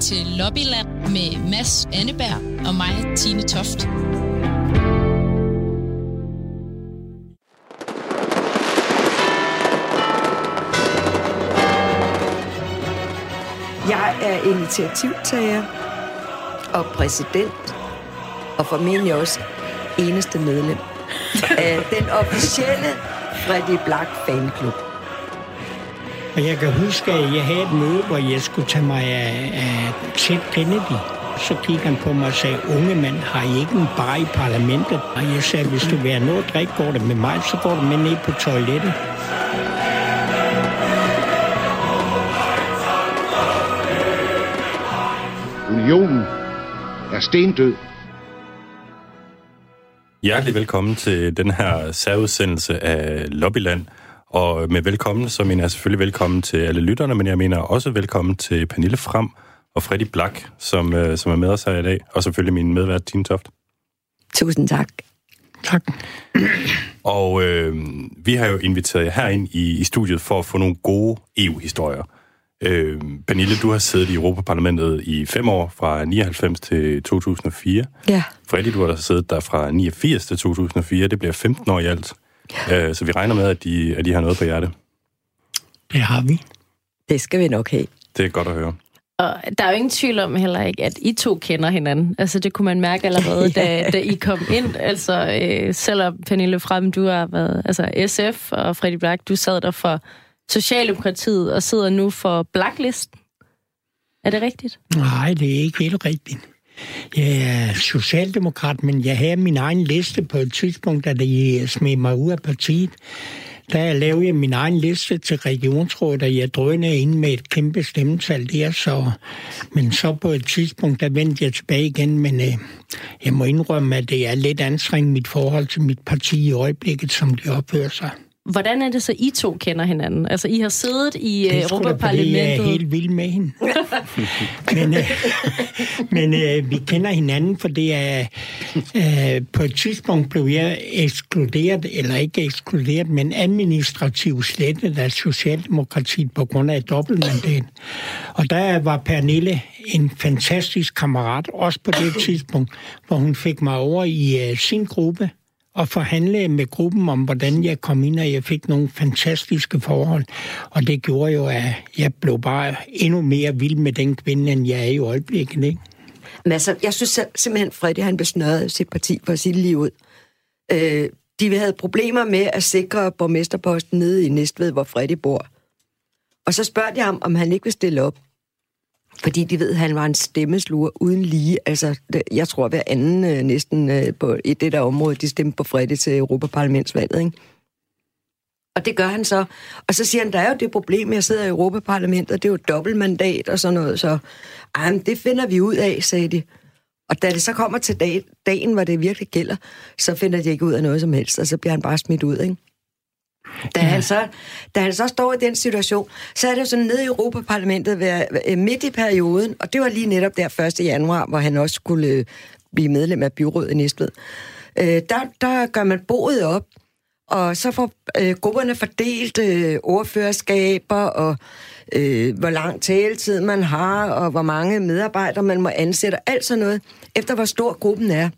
til Lobbyland med Mads Anneberg og mig, Tine Toft. Jeg er initiativtager og præsident, og formentlig også eneste medlem af den officielle Freddy Black Fanklub. Og jeg kan huske, at jeg havde et møde, hvor jeg skulle tage mig af, af Ted Kennedy. Så kiggede han på mig og sagde, unge mand, har I ikke en bar i parlamentet? Og jeg sagde, hvis du vil have noget at drikke, går det med mig, så går du med ned på toilettet. Unionen er stendød. Hjertelig velkommen til den her særudsendelse af Lobbyland. Og med velkommen, så mener jeg selvfølgelig velkommen til alle lytterne, men jeg mener også velkommen til Pernille Frem og Freddy Black, som, øh, som er med os her i dag, og selvfølgelig min medvært, Tine Toft. Tusind tak. Tak. Og øh, vi har jo inviteret jer herind i, i studiet for at få nogle gode EU-historier. Øh, Pernille, du har siddet i Europaparlamentet i fem år, fra 99 til 2004. Ja. Freddy, du har siddet der fra 89 til 2004. Det bliver 15 år i alt. Øh, så vi regner med, at de, at de har noget på hjerte. Det har vi. Det skal vi nok have. Det er godt at høre. Og der er jo ingen tvivl om heller ikke, at I to kender hinanden. Altså, det kunne man mærke allerede, da, da I kom ind. Altså, øh, selvom Pernille Frem, du har været altså SF, og Freddy Black, du sad der for Socialdemokratiet og sidder nu for Blacklisten. Er det rigtigt? Nej, det er ikke helt rigtigt. Jeg er socialdemokrat, men jeg havde min egen liste på et tidspunkt, da de smed mig ud af partiet. Der lavede jeg min egen liste til regionsrådet, og jeg drønede ind med et kæmpe stemmetal der. Så, men så på et tidspunkt, der vendte jeg tilbage igen, men øh, jeg må indrømme, at det er lidt anstrengt mit forhold til mit parti i øjeblikket, som de opfører sig. Hvordan er det så, I to kender hinanden? Altså, I har siddet i Det fordi Europaparlamentet. Jeg er helt vild med hende. men øh, men øh, vi kender hinanden, for det er... Øh, på et tidspunkt blev jeg ekskluderet, eller ikke ekskluderet, men administrativt slettet af Socialdemokratiet på grund af et dobbeltmandat. Og der var Pernille en fantastisk kammerat, også på det tidspunkt, hvor hun fik mig over i øh, sin gruppe, og forhandle med gruppen om, hvordan jeg kom ind, og jeg fik nogle fantastiske forhold. Og det gjorde jo, at jeg blev bare endnu mere vild med den kvinde, end jeg er i øjeblikket. Ikke? Men altså, jeg synes selv- simpelthen, Fredrik, han besnørrede sit parti for sit liv ud. Øh, de havde problemer med at sikre borgmesterposten nede i Næstved, hvor Fredrik bor. Og så spørger jeg ham, om han ikke vil stille op. Fordi de ved, at han var en stemmesluger uden lige. Altså, det- jeg tror, hver anden øh, næsten øh, på, i det der område, de stemte på fredag til Europaparlamentsvalget, ikke? Og det gør han så. Og så siger han, der er jo det problem, jeg sidder i Europaparlamentet, og det er jo dobbeltmandat og sådan noget, så ej, men det finder vi ud af, sagde de. Og da det så kommer til dag, dagen, hvor det virkelig gælder, så finder de ikke ud af noget som helst, og så bliver han bare smidt ud, ikke? Da, han så, da han så står i den situation, så er det jo sådan nede i Europaparlamentet ved, øh, midt i perioden, og det var lige netop der 1. januar, hvor han også skulle øh, blive medlem af byrådet i Næstved. Øh, der, der gør man boet op, og så får øh, grupperne fordelt øh, ordførerskaber, og øh, hvor lang taletid man har, og hvor mange medarbejdere man må ansætte, og alt sådan noget, efter hvor stor gruppen er.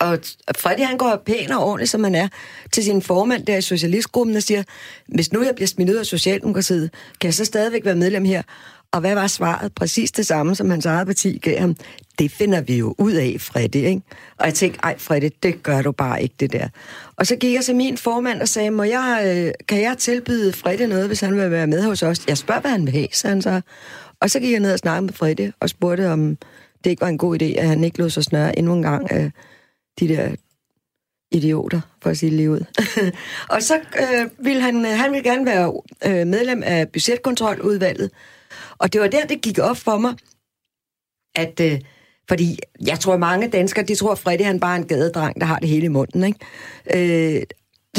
Og Freddy, han går pæn og ordentligt, som han er, til sin formand der i Socialistgruppen og siger, hvis nu jeg bliver smidt ud af Socialdemokratiet, kan jeg så stadigvæk være medlem her? Og hvad var svaret? Præcis det samme, som hans eget parti gav ham. Det finder vi jo ud af, Freddy, ikke? Og jeg tænkte, ej Freddy, det gør du bare ikke, det der. Og så gik jeg til min formand og sagde, Må jeg, øh, kan jeg tilbyde Freddy noget, hvis han vil være med hos os? Jeg spørger, hvad han vil have, sagde han så. Og så gik jeg ned og snakkede med Freddy og spurgte, om det ikke var en god idé, at han ikke lod sig snøre endnu en gang Øh, de der idioter, for at sige det lige ud. og så øh, ville han, øh, han ville gerne være øh, medlem af budgetkontroludvalget. Og det var der, det gik op for mig, at... Øh, fordi jeg tror, mange danskere, de tror, at Freddy han bare er en gadedreng, der har det hele i munden. Ikke? Øh,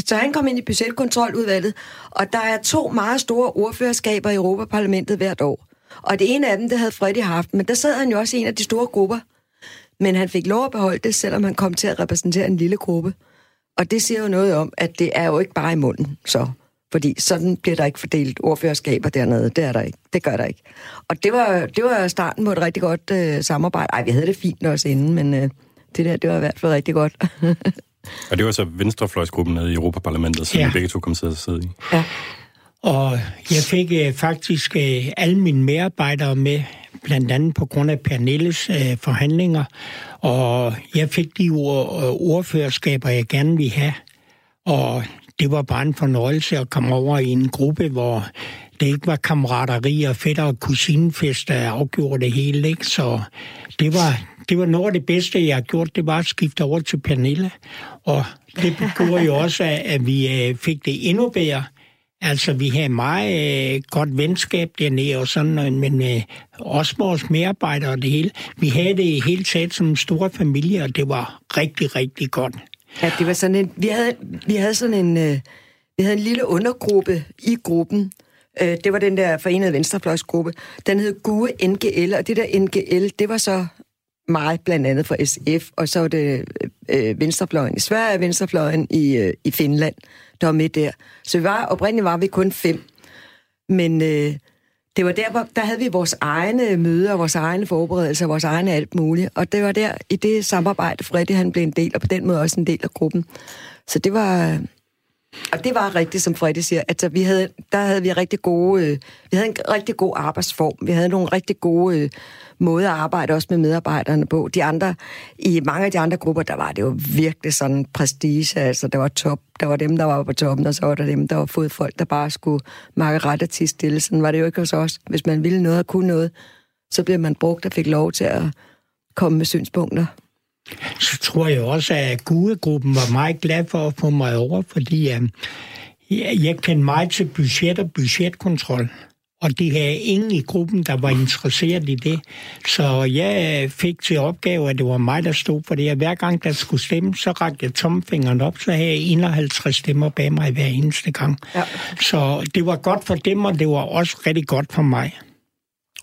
så han kom ind i budgetkontroludvalget, og der er to meget store ordførerskaber i Europaparlamentet hvert år. Og det ene af dem, det havde Freddy haft, men der sad han jo også i en af de store grupper. Men han fik lov at beholde det, selvom han kom til at repræsentere en lille gruppe. Og det siger jo noget om, at det er jo ikke bare i munden, så. Fordi sådan bliver der ikke fordelt ordførerskaber dernede. Det er der ikke. Det gør der ikke. Og det var, det var starten på et rigtig godt øh, samarbejde. Ej, vi havde det fint også inden, men øh, det der, det var i hvert fald rigtig godt. og det var så Venstrefløjsgruppen nede i Europaparlamentet, som ja. begge to kom til at sidde i. Ja. Og jeg fik øh, faktisk øh, alle mine medarbejdere med, blandt andet på grund af Pernilles øh, forhandlinger. Og jeg fik de ord, øh, ordførerskaber, jeg gerne ville have. Og det var bare en fornøjelse at komme over i en gruppe, hvor det ikke var kammerateri og fætter og kusinefest, der afgjorde det hele. Ikke? Så det var, det var noget af det bedste, jeg har gjort, det var at skifte over til Pernille. Og det gjorde jo også, at vi øh, fik det endnu bedre. Altså, vi havde meget øh, godt venskab dernede og sådan, men øh, også vores medarbejdere og det hele. Vi havde det hele taget som en stor familie, og det var rigtig, rigtig godt. Ja, det var sådan en... Vi havde, vi havde sådan en... Øh, vi havde en lille undergruppe i gruppen. Øh, det var den der forenede venstrefløjsgruppe. Den hed GUE NGL, og det der NGL, det var så mig blandt andet fra SF, og så var det øh, øh, venstrefløjen i Sverige, venstrefløjen i, øh, i Finland, der var med der. Så vi var, oprindeligt var vi kun fem. Men øh, det var der, hvor der havde vi vores egne møder, vores egne forberedelser, vores egne alt muligt. Og det var der, i det samarbejde, Freddy han blev en del, og på den måde også en del af gruppen. Så det var... Og det var rigtigt, som Freddy siger. Altså, vi havde, der havde vi rigtig gode... Øh, vi havde en rigtig god arbejdsform. Vi havde nogle rigtig gode... Øh, måde at arbejde også med medarbejderne på. De andre, I mange af de andre grupper, der var det jo virkelig sådan prestige, altså der var top, der var dem, der var på toppen, og så var der dem, der var fået folk, der bare skulle makke ret til stille. Sådan var det jo ikke hos os. Hvis man ville noget og kunne noget, så blev man brugt og fik lov til at komme med synspunkter. Så tror jeg også, at Gudegruppen var meget glad for at få mig over, fordi øh, jeg kendte meget til budget og budgetkontrol og de havde ingen i gruppen, der var interesseret i det. Så jeg fik til opgave, at det var mig, der stod for det. Hver gang der skulle stemme, så rakte jeg tomfingeren op, så havde jeg 51 stemmer bag mig hver eneste gang. Ja. Så det var godt for dem, og det var også rigtig godt for mig.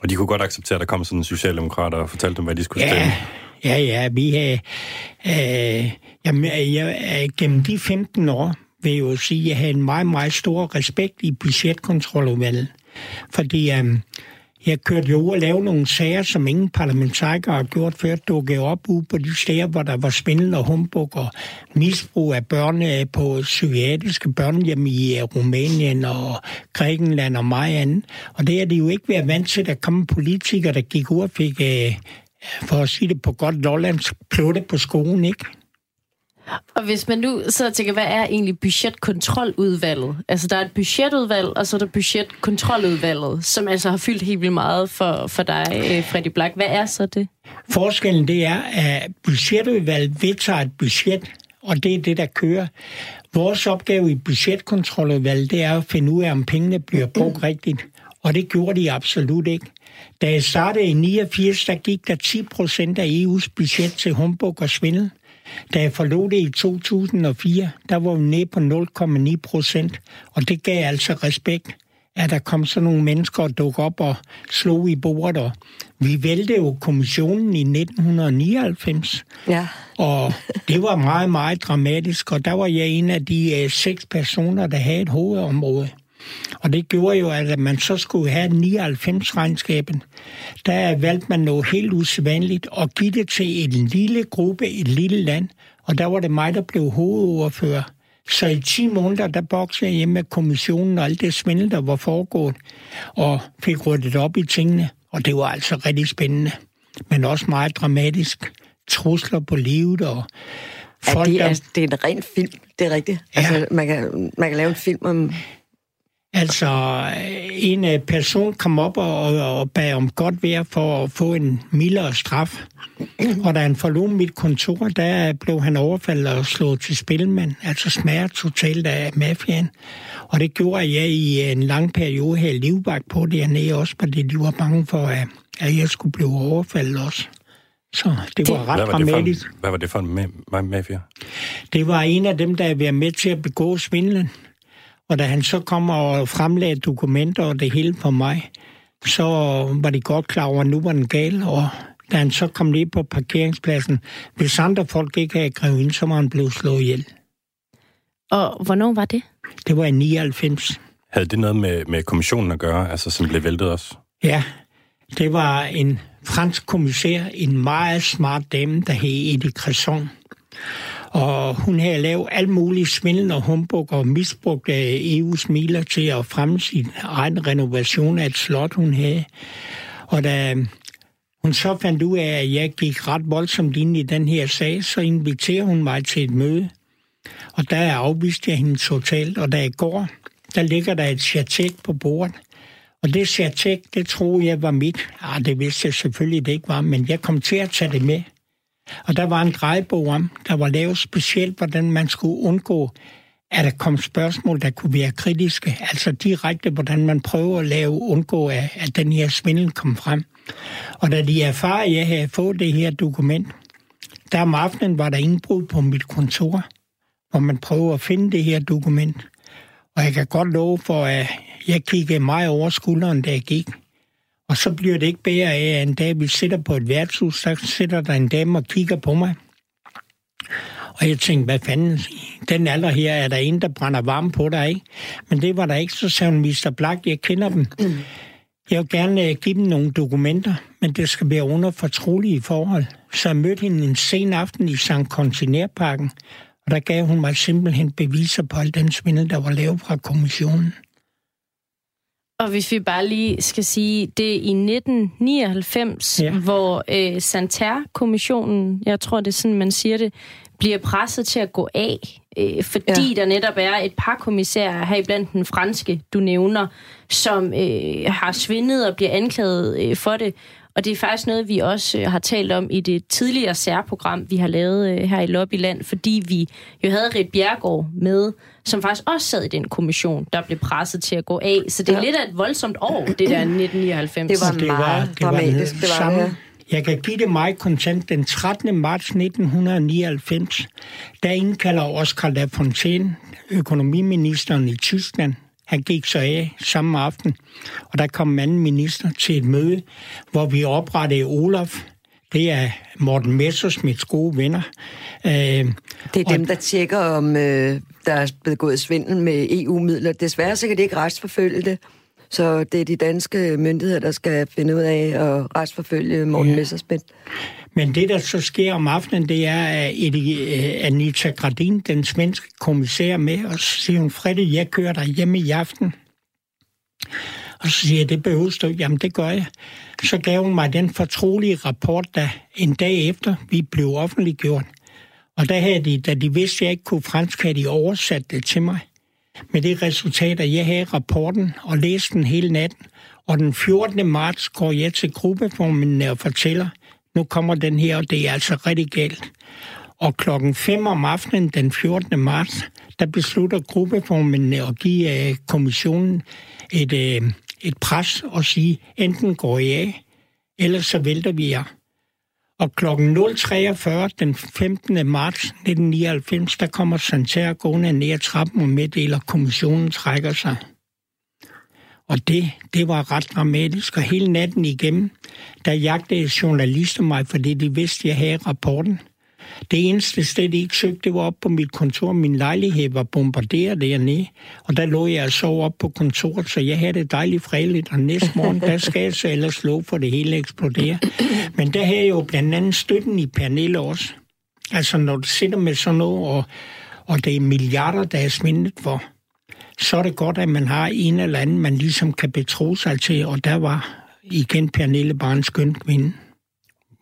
Og de kunne godt acceptere, at der kom sådan en socialdemokrat og fortalte dem, hvad de skulle stemme? Ja, ja, vi havde... Øh, jamen, øh, jeg, øh, gennem de 15 år vil jeg jo sige, at jeg havde en meget, meget stor respekt i budgetkontroludvalget. Fordi øh, jeg kørte jo ud og lavede nogle sager, som ingen parlamentarikere har gjort før, dukkede op ude på de steder, hvor der var svindel og humbug og misbrug af børn på psykiatriske børnehjem i Rumænien og Grækenland og meget andet. Og det er det jo ikke været vant til, at der kom politikere, der gik ud og fik, for at sige det på godt lollands, plutte på skoen, ikke? Og hvis man nu så tænker, hvad er egentlig budgetkontroludvalget? Altså, der er et budgetudvalg, og så er der budgetkontroludvalget, som altså har fyldt helt vildt meget for, for dig, øh, Freddy Black. Hvad er så det? Forskellen det er, at budgetudvalget vedtager et budget, og det er det, der kører. Vores opgave i budgetkontroludvalget, det er at finde ud af, om pengene bliver brugt rigtigt. Og det gjorde de absolut ikke. Da jeg startede i 89, der gik der 10 procent af EU's budget til humbug og svindel. Da jeg forlod det i 2004, der var vi nede på 0,9 procent, og det gav altså respekt, at der kom så nogle mennesker og dukke op og slog i bordet. Og vi vælte jo kommissionen i 1999, ja. og det var meget, meget dramatisk, og der var jeg en af de uh, seks personer, der havde et hovedområde. Og det gjorde jo, at man så skulle have 99-regnskaben. Der valgte man noget helt usædvanligt og give det til en lille gruppe, et lille land. Og der var det mig, der blev hovedordfører. Så i 10 måneder, der boksede jeg hjemme med kommissionen og alt det svindel, der var foregået, og fik ryddet op i tingene. Og det var altså rigtig spændende, men også meget dramatisk. Trusler på livet og folk, ja, det, er, der... det er en ren film, det er rigtigt. Ja. Altså, man, kan, man kan lave en film om Altså, en øh, person kom op og, og bad om godt vejr for at få en mildere straf. Og da han forlod mit kontor, der blev han overfaldet og slået til spilmand. Altså smager totalt af mafiaen. Og det gjorde jeg i en lang periode her i livvagt på dernede også, fordi de var bange for, at jeg skulle blive overfaldet også. Så det var ret hvad var dramatisk. Det for en, hvad var det for en mafia? Det var en af dem, der havde været med til at begå svindlen. Og da han så kom og fremlagde dokumenter og det hele for mig, så var de godt klar over, at nu var den gal, og da han så kom ned på parkeringspladsen, hvis andre folk ikke havde grevet ind, så var han blevet slået ihjel. Og hvornår var det? Det var i 99. Havde det noget med, med kommissionen at gøre, altså som blev væltet også? Ja, det var en fransk kommissær, en meget smart dame, der hed Edith Cresson. Og hun havde lavet alt muligt svindel og humbug og misbrugt EU's midler til at fremme sin egen renovation af et slot, hun havde. Og da hun så fandt ud af, at jeg gik ret voldsomt ind i den her sag, så inviterer hun mig til et møde. Og der afviste jeg hende totalt, og da jeg går, der ligger der et chatek på bordet. Og det chatek, det troede jeg var mit. Ah, det vidste jeg selvfølgelig, det ikke var, men jeg kom til at tage det med. Og der var en drejebog om, der var lavet specielt, hvordan man skulle undgå, at der kom spørgsmål, der kunne være kritiske. Altså direkte, hvordan man prøver at lave undgå, at, at den her svindel kom frem. Og da de erfarer, at jeg havde fået det her dokument, der om aftenen var der indbrud på mit kontor, hvor man prøver at finde det her dokument. Og jeg kan godt love for, at jeg kiggede meget over skulderen, da jeg gik. Og så bliver det ikke bedre af, at en dag vi sidder på et værtshus, så sidder der en dame og kigger på mig. Og jeg tænkte, hvad fanden, den alder her er der en, der brænder varme på dig, ikke? Men det var der ikke, så sagde hun, Mr. Black, jeg kender dem. Jeg vil gerne øh, give dem nogle dokumenter, men det skal være under fortrolige forhold. Så jeg mødte hende en sen aften i St. Kontinærparken, og der gav hun mig simpelthen beviser på al den svindel, der var lavet fra kommissionen. Og hvis vi bare lige skal sige, det er i 1999, ja. hvor øh, Santerre-kommissionen, jeg tror det er sådan, man siger det, bliver presset til at gå af, øh, fordi ja. der netop er et par kommissærer, her blandt den franske, du nævner, som øh, har svindet og bliver anklaget øh, for det. Og det er faktisk noget, vi også øh, har talt om i det tidligere særprogram, vi har lavet øh, her i Lobbyland, fordi vi jo havde Rit Bjergård med, som faktisk også sad i den kommission, der blev presset til at gå af. Så det er ja. lidt af et voldsomt år, det der 1999. Det var det meget var, det dramatisk. Var det var samme, ja. Jeg kan give det mig kontant den 13. marts 1999. Der indkalder Oscar Lafontaine, økonomiministeren i Tyskland, han gik så af samme aften, og der kom anden minister til et møde, hvor vi oprettede Olaf. Det er Morten Messersmiths gode venner. Øh, det er dem, der tjekker, om øh, der er blevet gået svindel med EU-midler. Desværre så kan det ikke retsforfølge det. Så det er de danske myndigheder, der skal finde ud af at retsforfølge Morten ja. Messersmith. Men det, der så sker om aftenen, det er, at øh, Anita Gradin, den svenske kommissær, med, og så siger hun, Fredde, jeg kører dig hjemme i aften. Og så siger jeg, det behøver du Jamen, det gør jeg. Så gav hun mig den fortrolige rapport, der en dag efter vi blev offentliggjort. Og der havde de, da de vidste, at jeg ikke kunne fransk, havde de oversat det til mig. Med det resultat, at jeg havde rapporten og læste den hele natten. Og den 14. marts går jeg til gruppeformen og øh, fortæller, nu kommer den her, og det er altså rigtig galt. Og klokken 5 om aftenen den 14. marts, der beslutter gruppeformændene at give uh, kommissionen et, uh, et pres og sige, enten går I af, eller så vælter vi jer. Og klokken 0.43 den 15. marts 1999, der kommer Santerre gående ned ad trappen og meddeler, at kommissionen trækker sig. Og det, det var ret dramatisk, og hele natten igennem, der jagtede journalister mig, fordi de vidste, at jeg havde rapporten. Det eneste sted, de ikke søgte, det var op på mit kontor. Min lejlighed var bombarderet dernede, og der lå jeg og sov op på kontoret, så jeg havde det dejligt fredeligt, og næste morgen, der skal jeg så ellers slå for det hele eksplodere. Men der havde jeg jo blandt andet støtten i Pernille også. Altså, når du sidder med sådan noget, og, og det er milliarder, der er svindet for, så er det godt, at man har en eller anden, man ligesom kan betro sig til, og der var igen Pernille bare en skøn kvinde.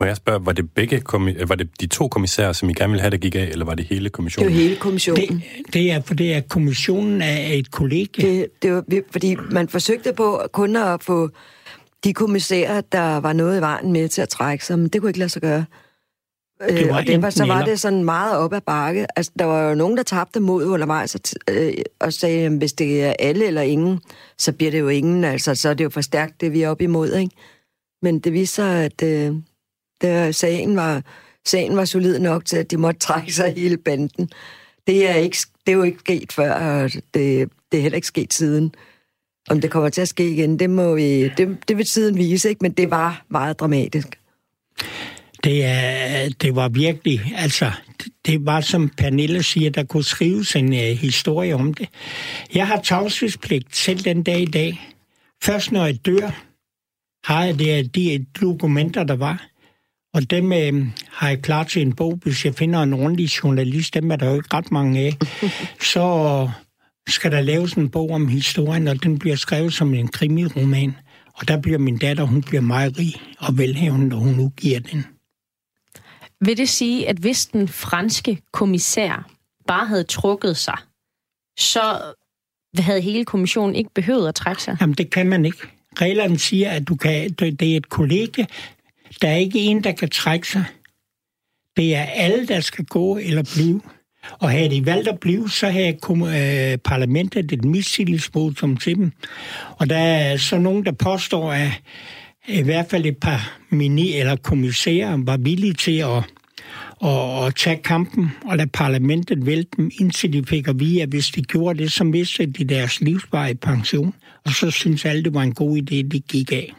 Må jeg spørge, var det, begge, var det de to kommissærer, som I gerne ville have, der gik af, eller var det hele kommissionen? Det var hele kommissionen. Det, det er, for det er kommissionen af et kollega. Det, det var, fordi man forsøgte på kun at få de kommissærer, der var noget i vejen med til at trække sig, men det kunne ikke lade sig gøre. Øh, og det var, så var det sådan meget op ad bakke. Altså, der var jo nogen, der tabte mod undervejs og, øh, og sagde, at hvis det er alle eller ingen, så bliver det jo ingen. Altså, så er det jo for stærkt, det vi er op imod, ikke? Men det viser sig, at øh, der, sagen, var, sagen var solid nok til, at de måtte trække sig hele banden. Det er, ikke, det er jo ikke sket før, og det, det er heller ikke sket siden. Om det kommer til at ske igen, det, må vi, det, det vil tiden vise, ikke? men det var meget dramatisk. Det, er, det var virkelig, altså, det var som Pernille siger, der kunne skrives en uh, historie om det. Jeg har tavshedspligt selv den dag i dag. Først når jeg dør, har jeg det, de dokumenter, der var. Og dem øh, har jeg klar til en bog, hvis jeg finder en ordentlig journalist. Dem er der jo ikke ret mange af. Så skal der laves en bog om historien, og den bliver skrevet som en krimiroman. Og der bliver min datter, hun bliver meget rig og velhævende, når hun udgiver den. Vil det sige, at hvis den franske kommissær bare havde trukket sig, så havde hele kommissionen ikke behøvet at trække sig? Jamen, det kan man ikke. Reglerne siger, at du kan, det er et kollega. Der er ikke en, der kan trække sig. Det er alle, der skal gå eller blive. Og havde de valgt at blive, så havde øh, parlamentet et mistillidsvotum til dem. Og der er så nogen, der påstår, at i hvert fald et par mini- eller kommissærer var villige til at, at, at tage kampen og lade parlamentet vælte dem, indtil de fik at vide, at hvis de gjorde det, så mistede de deres livsvarige pension. Og så synes alle, det var en god idé, de gik af.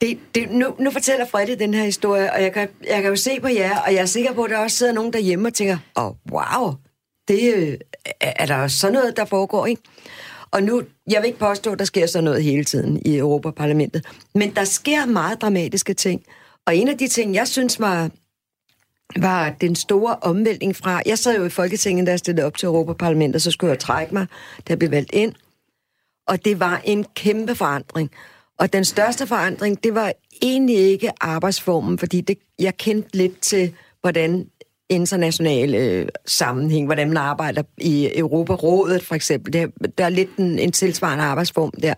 Det, det, nu, nu fortæller Freddy den her historie, og jeg kan, jeg kan jo se på jer, og jeg er sikker på, at der også sidder nogen derhjemme og tænker, åh, oh, wow, det øh, er der sådan noget, der foregår, ikke? Og nu, jeg vil ikke påstå, at der sker sådan noget hele tiden i Europaparlamentet, men der sker meget dramatiske ting. Og en af de ting, jeg synes var, var den store omvæltning fra... Jeg sad jo i Folketinget, da jeg stillede op til Europaparlamentet, så skulle jeg trække mig, da jeg blev valgt ind. Og det var en kæmpe forandring. Og den største forandring, det var egentlig ikke arbejdsformen, fordi det, jeg kendte lidt til, hvordan international øh, sammenhæng, hvordan man arbejder i Europarådet for eksempel. Det, der er lidt en, en tilsvarende arbejdsform der.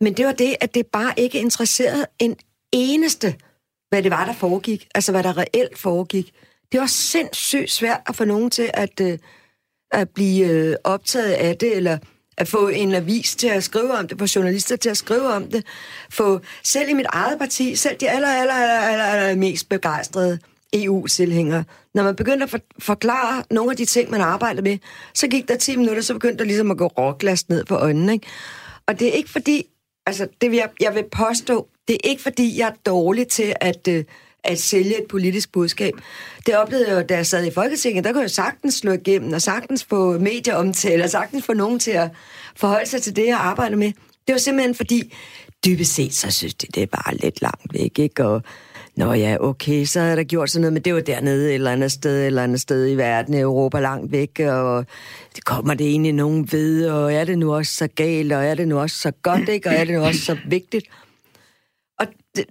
Men det var det, at det bare ikke interesserede en eneste, hvad det var, der foregik. Altså, hvad der reelt foregik. Det var sindssygt svært at få nogen til at, øh, at blive øh, optaget af det, eller at få en avis til at skrive om det, få journalister til at skrive om det, få selv i mit eget parti, selv de aller, aller, aller, aller, aller mest begejstrede EU-tilhængere, når man begyndte at for, forklare nogle af de ting, man arbejder med, så gik der 10 minutter, så begyndte der ligesom at gå råglas ned på øjnene. Ikke? Og det er ikke fordi, altså det vil jeg, jeg vil påstå, det er ikke fordi, jeg er dårlig til at, øh, at sælge et politisk budskab. Det oplevede jeg jo, da jeg sad i Folketinget, der kunne jeg sagtens slå igennem, og sagtens få medieomtale, og sagtens få nogen til at forholde sig til det, jeg arbejder med. Det var simpelthen fordi, dybest set, så synes de, det er bare lidt langt væk, ikke? Og Nå ja, okay, så er der gjort sådan noget, men det var dernede et eller andet sted, et eller andet sted i verden, i Europa langt væk, og det kommer det egentlig nogen ved, og er det nu også så galt, og er det nu også så godt, ikke? og er det nu også så vigtigt? Og det,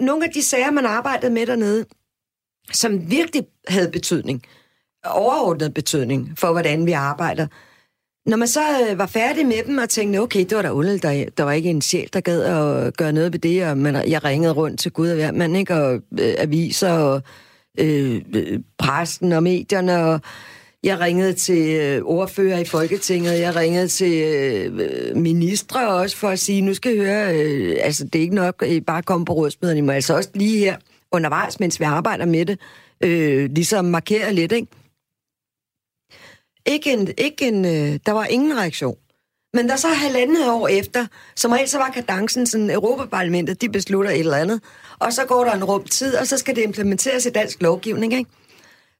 nogle af de sager, man arbejdede med dernede, som virkelig havde betydning, overordnet betydning for, hvordan vi arbejder, når man så øh, var færdig med dem og tænkte, okay, det var da underligt, der, der var ikke en sjæl, der gad at gøre noget ved det, og man, jeg ringede rundt til Gud og hver mand, ikke? og øh, aviser og øh, øh præsten og medierne, og jeg ringede til øh, ordfører i Folketinget, jeg ringede til øh, ministre også for at sige, nu skal I høre, øh, altså det er ikke nok, I bare komme på rådsmøderne, I må altså også lige her undervejs, mens vi arbejder med det, øh, ligesom markere lidt, ikke? Ikke en, ikke en, øh, der var ingen reaktion. Men der så halvandet år efter, som regel så var kadencen sådan, Europaparlamentet, de beslutter et eller andet, og så går der en rum tid, og så skal det implementeres i dansk lovgivning, ikke?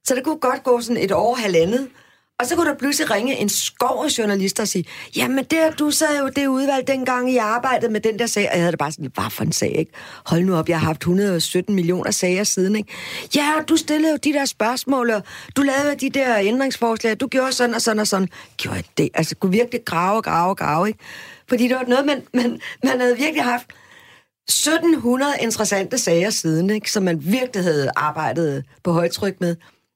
Så det kunne godt gå sådan et år, halvandet, og så kunne der pludselig ringe en skov af journalister og sige, jamen der, du sad jo det udvalg dengang, I arbejdede med den der sag. Og jeg havde det bare sådan, hvad for en sag, ikke? Hold nu op, jeg har haft 117 millioner sager siden, ikke? Ja, du stillede jo de der spørgsmål, og du lavede de der ændringsforslag, du gjorde sådan og sådan og sådan. Gjorde jeg det? Altså, kunne virkelig grave, grave, grave, ikke? Fordi det var noget, man, man, man havde virkelig haft 1700 interessante sager siden, ikke? Som man virkelig havde arbejdet på højtryk med.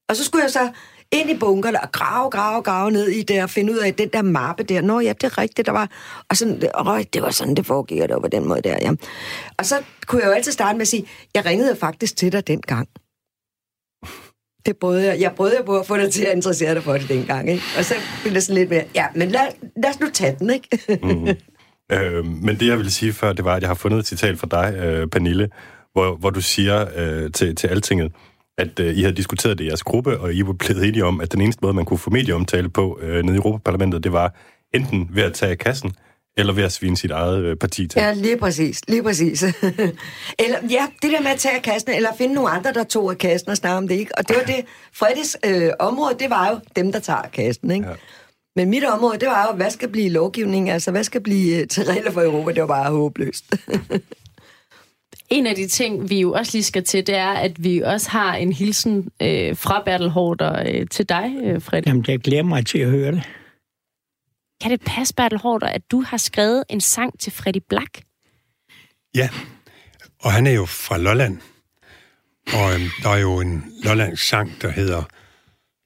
Og så skulle jeg så ind i bunkerne og grave, grave, grave ned i det og finde ud af den der mappe der. Nå ja, det er rigtigt, der var... Og sådan, åh, det var sådan, det foregik, og det var på den måde der, ja. Og så kunne jeg jo altid starte med at sige, jeg ringede faktisk til dig dengang. Det brød jeg. Jeg brød på at få dig til at interessere dig for det dengang, ikke? Og så blev det sådan lidt mere, ja, men lad, lad os nu tage den, ikke? mm. øh, men det, jeg ville sige før, det var, at jeg har fundet et citat fra dig, øh, Pernille, hvor, hvor du siger øh, til, til altinget, at øh, I havde diskuteret det i jeres gruppe, og I var blevet enige om, at den eneste måde, man kunne få medieomtale på øh, nede i Europaparlamentet, det var enten ved at tage kassen, eller ved at svine sit eget øh, parti til. Ja, lige præcis. Lige præcis. eller, ja, det der med at tage kassen, eller finde nogle andre, der tog af kassen og snakke om det, ikke? Og det var det, Freddys øh, område, det var jo dem, der tager kassen, ikke? Ja. Men mit område, det var jo, hvad skal blive lovgivning? Altså, hvad skal blive øh, til regler for Europa? Det var bare håbløst. en af de ting, vi jo også lige skal til, det er, at vi også har en hilsen øh, fra Bertel Hårder øh, til dig, øh, Fred. Jamen, jeg glæder mig til at høre det. Kan det passe, Bertel Hårder, at du har skrevet en sang til Freddy Black? Ja, og han er jo fra Lolland. Og øhm, der er jo en lollandsk sang, der hedder,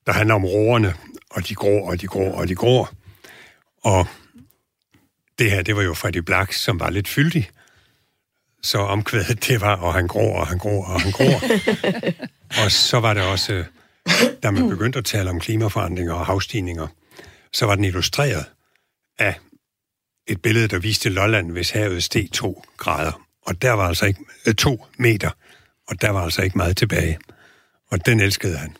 der handler om roerne, og de grå, og de grå, og de grå. Og det her, det var jo Freddy Black, som var lidt fyldig. Så omkvædet, det var, og han grår, og han grår, og han grår. og så var det også, da man begyndte at tale om klimaforandringer og havstigninger, så var den illustreret af et billede, der viste Lolland, hvis havet steg to grader. Og der var altså ikke øh, to meter, og der var altså ikke meget tilbage. Og den elskede han.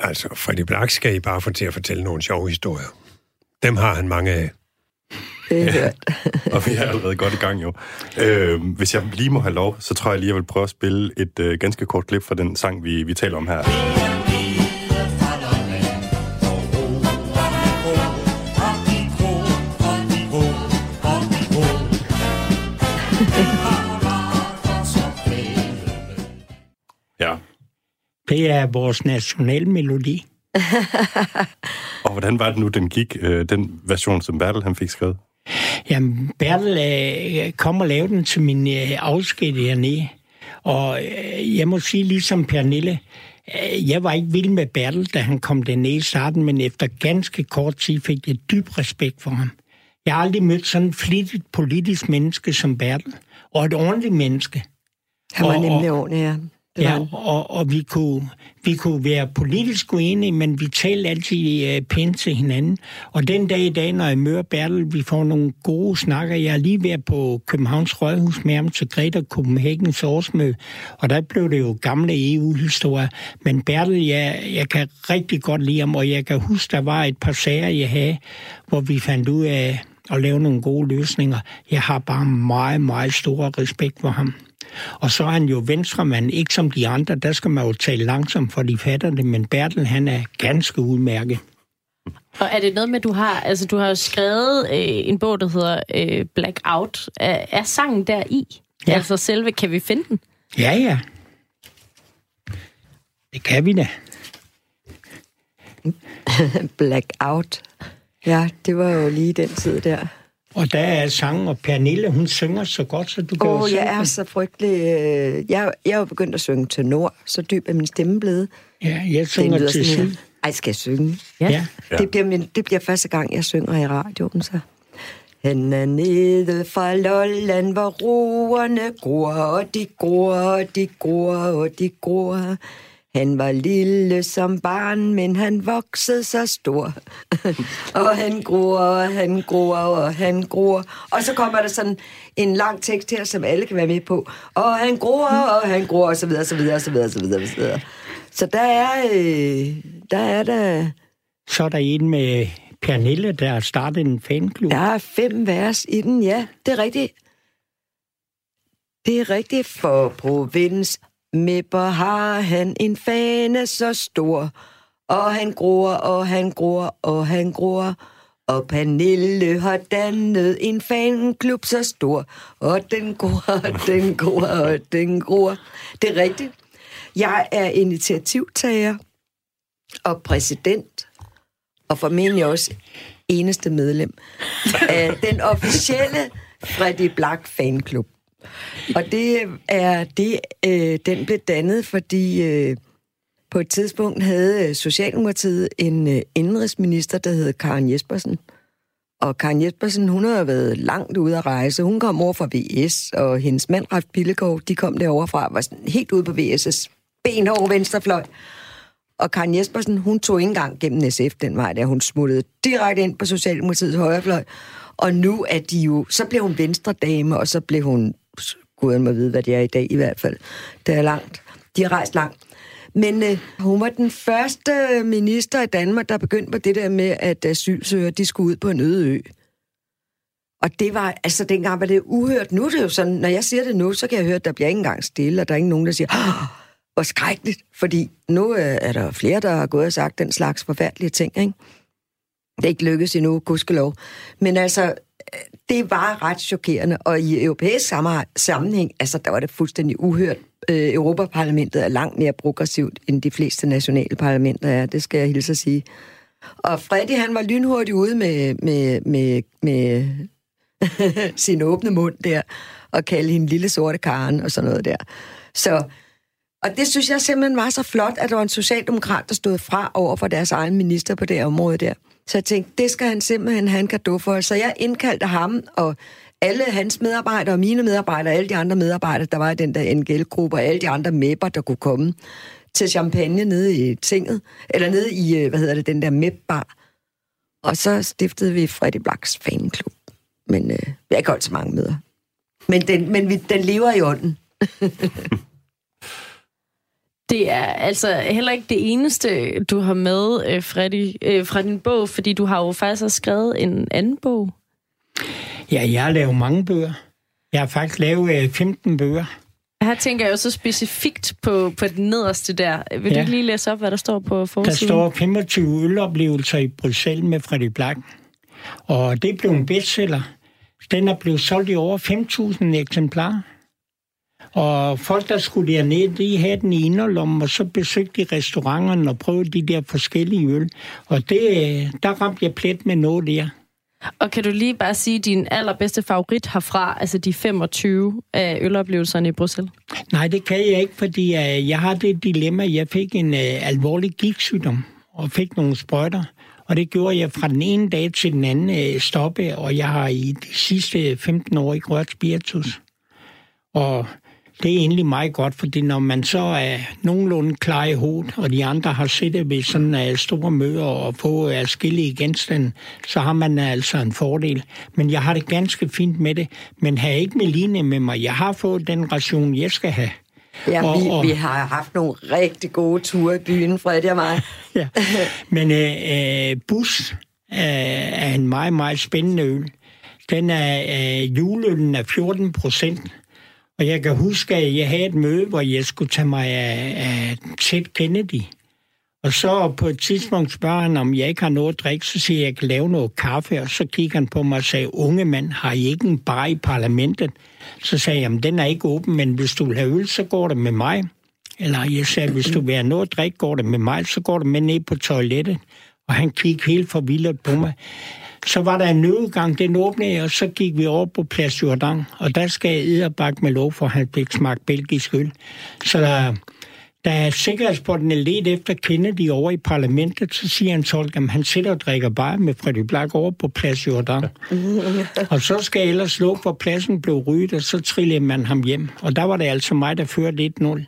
Altså, Freddy Black skal I bare få til at fortælle nogle sjove historier. Dem har han mange af. Det er hørt. og vi er allerede godt i gang jo. Øh, hvis jeg lige må have lov, så tror jeg lige, jeg vil prøve at spille et øh, ganske kort klip fra den sang, vi, vi taler om her. Ja. Det er vores nationalmelodi. Og hvordan var det nu, den gik, øh, den version, som Bertel han fik skrevet? Jamen, Bertel øh, kom og lavede den til min øh, afsked dernede. Og øh, jeg må sige, ligesom Pernille, øh, jeg var ikke vild med Bertel, da han kom dernede i starten, men efter ganske kort tid fik jeg dyb respekt for ham. Jeg har aldrig mødt sådan et flittigt politisk menneske som Bertel, og et ordentligt menneske. Han var Og- nemlig ordentlig, ja. Ja, han. og, og vi, kunne, vi kunne være politisk uenige, men vi talte altid øh, pænt til hinanden. Og den dag i dag, når jeg møder Bertel, vi får nogle gode snakker. Jeg er lige ved på Københavns Rådhus med ham til Greta Copenhagens årsmøde, og der blev det jo gamle EU-historier. Men Bertel, jeg, jeg kan rigtig godt lide ham, og jeg kan huske, der var et par sager, jeg havde, hvor vi fandt ud af at lave nogle gode løsninger. Jeg har bare meget, meget stor respekt for ham. Og så er han jo venstremand, ikke som de andre, der skal man jo tale langsomt, for de fatter det, men Bertel, han er ganske udmærket. Og er det noget med, du har, altså du har jo skrevet øh, en bog, der hedder øh, Blackout. Er, er sangen der i? Ja. Altså selve, kan vi finde den? Ja, ja. Det kan vi da. Blackout. Ja, det var jo lige den tid der. Og der er sang, og Pernille, hun synger så godt, så du kan Åh, oh, jeg er så frygtelig... øh, Jeg, jeg er jo begyndt at synge til nord, så dyb er min stemme blevet. Ja, jeg synger til syd. Ej, skal jeg synge? Ja. Ja. Ja. Det, bliver min, det bliver første gang, jeg synger i radioen, så. Han er nede fra Lolland, hvor roerne gror, og de gror, og de gror, og de gror. Han var lille som barn, men han voksede så stor. og han gror, og han gror, og han gror. Og så kommer der sådan en lang tekst her, som alle kan være med på. Og han gror, og han gror, og så videre, så videre, så videre, så videre, så videre. Så der er, øh, der er der... Så er der en med Pernille, der har startet en fanklub. Der er fem vers i den, ja. Det er rigtigt. Det er rigtigt, for provins Mipper har han en fane så stor. Og han gror, og han gror, og han gror. Og Pernille har dannet en fanklub så stor. Og den gror, og den gror, og den gror. Det er rigtigt. Jeg er initiativtager og præsident, og formentlig også eneste medlem af den officielle Freddy Black fanklub. Og det er det, øh, den blev dannet, fordi øh, på et tidspunkt havde øh, Socialdemokratiet en øh, indrigsminister, der hed Karen Jespersen. Og Karen Jespersen, hun har været langt ude at rejse. Hun kom over fra VS, og hendes mand, Ralf Pillegaard, de kom derovre fra, var sådan helt ude på VS' benhårde venstrefløj. Og Karen Jespersen, hun tog ikke engang gennem SF den vej, der hun smuttede direkte ind på Socialdemokratiets højrefløj. Og nu er de jo, så blev hun venstredame, og så blev hun, guderne må vide, hvad det er i dag i hvert fald. Det er langt. De har rejst langt. Men øh, hun var den første minister i Danmark, der begyndte på det der med, at asylsøgere, de skulle ud på en øde ø. Og det var, altså dengang var det uhørt. Nu er det jo sådan, når jeg siger det nu, så kan jeg høre, at der bliver ikke engang stille, og der er ikke nogen, der siger, oh, hvor skrækkeligt. Fordi nu øh, er der flere, der har gået og sagt den slags forfærdelige ting, ikke? Det er ikke lykkedes endnu, gudskelov. Men altså, det var ret chokerende, og i europæisk sammenhæng, altså der var det fuldstændig uhørt. Øh, Europaparlamentet er langt mere progressivt, end de fleste nationale parlamenter er, det skal jeg hilse at sige. Og Freddy, han var lynhurtig ude med, med, med, med sin åbne mund der, og kalde hende lille sorte karen og sådan noget der. Så, og det synes jeg simpelthen var så flot, at der var en socialdemokrat, der stod fra over for deres egen minister på det område der. Så jeg tænkte, det skal han simpelthen have en gave for. Så jeg indkaldte ham og alle hans medarbejdere og mine medarbejdere, alle de andre medarbejdere, der var i den der NGL-gruppe, og alle de andre mæpper, der kunne komme til champagne nede i tinget, eller nede i, øh, hvad hedder det, den der medbar Og så stiftede vi Freddy Blacks fanklub. Men øh, vi har ikke holdt så mange møder. Men den, men vi, den lever i ånden. Det er altså heller ikke det eneste, du har med, øh, Freddy, øh, fra din bog, fordi du har jo faktisk også skrevet en anden bog. Ja, jeg har lavet mange bøger. Jeg har faktisk lavet 15 øh, bøger. Her tænker jeg jo så specifikt på, på den nederste der. Vil ja. du lige læse op, hvad der står på forsiden? Der står 25 øloplevelser i Bruxelles med Freddy Black. Og det blev en bestseller. Den er blevet solgt i over 5.000 eksemplarer. Og folk, der skulle derned, de havde den i inderlommen, og så besøgte de restauranterne og prøvede de der forskellige øl. Og det, der ramte jeg plet med noget der. Og kan du lige bare sige din allerbedste favorit herfra, altså de 25 af øloplevelserne i Bruxelles? Nej, det kan jeg ikke, fordi uh, jeg har det dilemma. Jeg fik en alvorlig gigtsygdom og fik nogle sprøjter. Og det gjorde jeg fra den ene dag til den anden stoppe, og jeg har i de sidste 15 år ikke rørt spiritus. Og det er egentlig meget godt, fordi når man så er nogenlunde klar i hovedet, og de andre har siddet ved sådan uh, store møder og få adskillige genstande, så har man altså en fordel. Men jeg har det ganske fint med det, men har ikke Meline med mig. Jeg har fået den ration, jeg skal have. Ja, og, vi, og, vi har haft nogle rigtig gode ture i byen, Fred og mig. ja. Men uh, uh, bus uh, er en meget, meget spændende øl. Den er, uh, juleølen er 14 procent, og jeg kan huske, at jeg havde et møde, hvor jeg skulle tage mig af, af Ted Kennedy. Og så på et tidspunkt spørger han, om jeg ikke har noget at drikke, så siger jeg, at jeg kan lave noget kaffe, og så kigger han på mig og sagde, unge mand, har I ikke en bar i parlamentet? Så sagde jeg, den er ikke åben, men hvis du vil have øl, så går det med mig. Eller jeg sagde, hvis du vil have noget at drikke, går det med mig, så går det med ned på toilettet. Og han kiggede helt forvildet på mig. Så var der en nødgang, den åbnede, og så gik vi over på Plads Jordan, og der skal jeg edderbak med lov for, at han fik smagt belgisk øl. Så der, da sikkerhedspotten er let efter Kennedy over i parlamentet, så siger han tolk, at han sidder og drikker bare med Freddy Black over på Plads Jordan. og så skal jeg ellers lukke, hvor pladsen blev ryddet, og så trillede man ham hjem. Og der var det altså mig, der førte 1-0.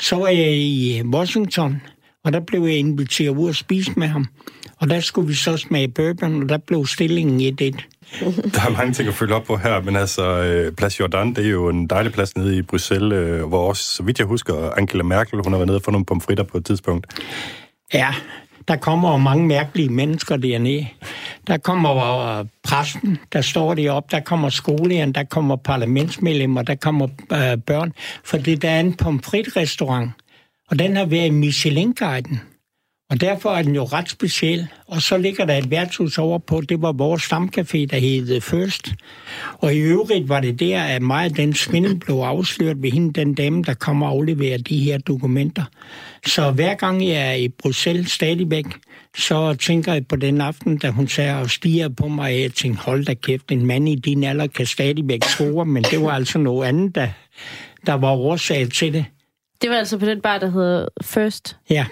Så var jeg i Washington, og der blev jeg inviteret ud og spise med ham. Og der skulle vi så smage bourbon, og der blev stillingen 1-1. Der er mange ting at følge op på her, men altså, øh, Plads Jordan, det er jo en dejlig plads nede i Bruxelles, øh, hvor også, så vidt jeg husker, Angela Merkel, hun har været nede og fået nogle pomfritter på et tidspunkt. Ja, der kommer jo mange mærkelige mennesker dernede. Der kommer præsten, der står deroppe, der kommer skolelæreren, der kommer parlamentsmedlemmer, der kommer øh, børn, fordi der er en pomfritrestaurant, og den har været i Michelin-guiden. Og derfor er den jo ret speciel. Og så ligger der et værtshus over på, det var vores stamcafé, der hed First. Og i øvrigt var det der, at af den svindel blev afsløret ved hende, den dame, der kommer og afleverer de her dokumenter. Så hver gang jeg er i Bruxelles stadigvæk, så tænker jeg på den aften, da hun sagde og stiger på mig, og jeg tænkte, hold da kæft, en mand i din alder kan stadigvæk score, men det var altså noget andet, der, der var årsag til det. Det var altså på den bar, der hedder First? Ja.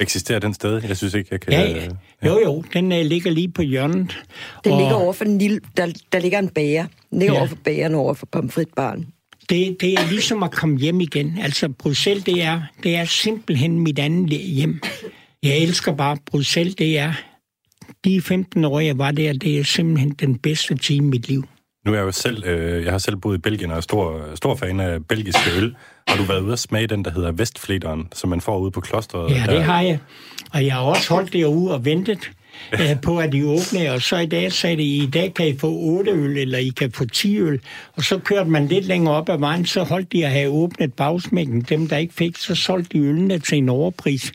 Eksisterer den sted? Jeg synes ikke, jeg kan... Ja, ja. Jo, jo, den uh, ligger lige på hjørnet. Den og... ligger over for den lille... Der, der ligger en bager. Den ligger ja. over for bageren over for pomfritbaren. Det, det er ligesom at komme hjem igen. Altså, Bruxelles, det er, det er simpelthen mit andet hjem. Jeg elsker bare Bruxelles, det er... De 15 år, jeg var der, det er simpelthen den bedste tid i mit liv. Nu er jeg jo selv, øh, jeg har selv boet i Belgien og er stor, stor fan af belgiske øl. Har du været ude at smage den, der hedder Vestfleteren, som man får ude på klosteret? Ja, der... det har jeg. Og jeg har også holdt derude og ventet øh, på, at de åbner. Og så i dag sagde de, i dag kan I få 8 øl, eller I kan få 10 øl. Og så kørte man lidt længere op ad vejen, så holdt de at have åbnet bagsmækken. Dem, der ikke fik, så solgte de ølene til en overpris.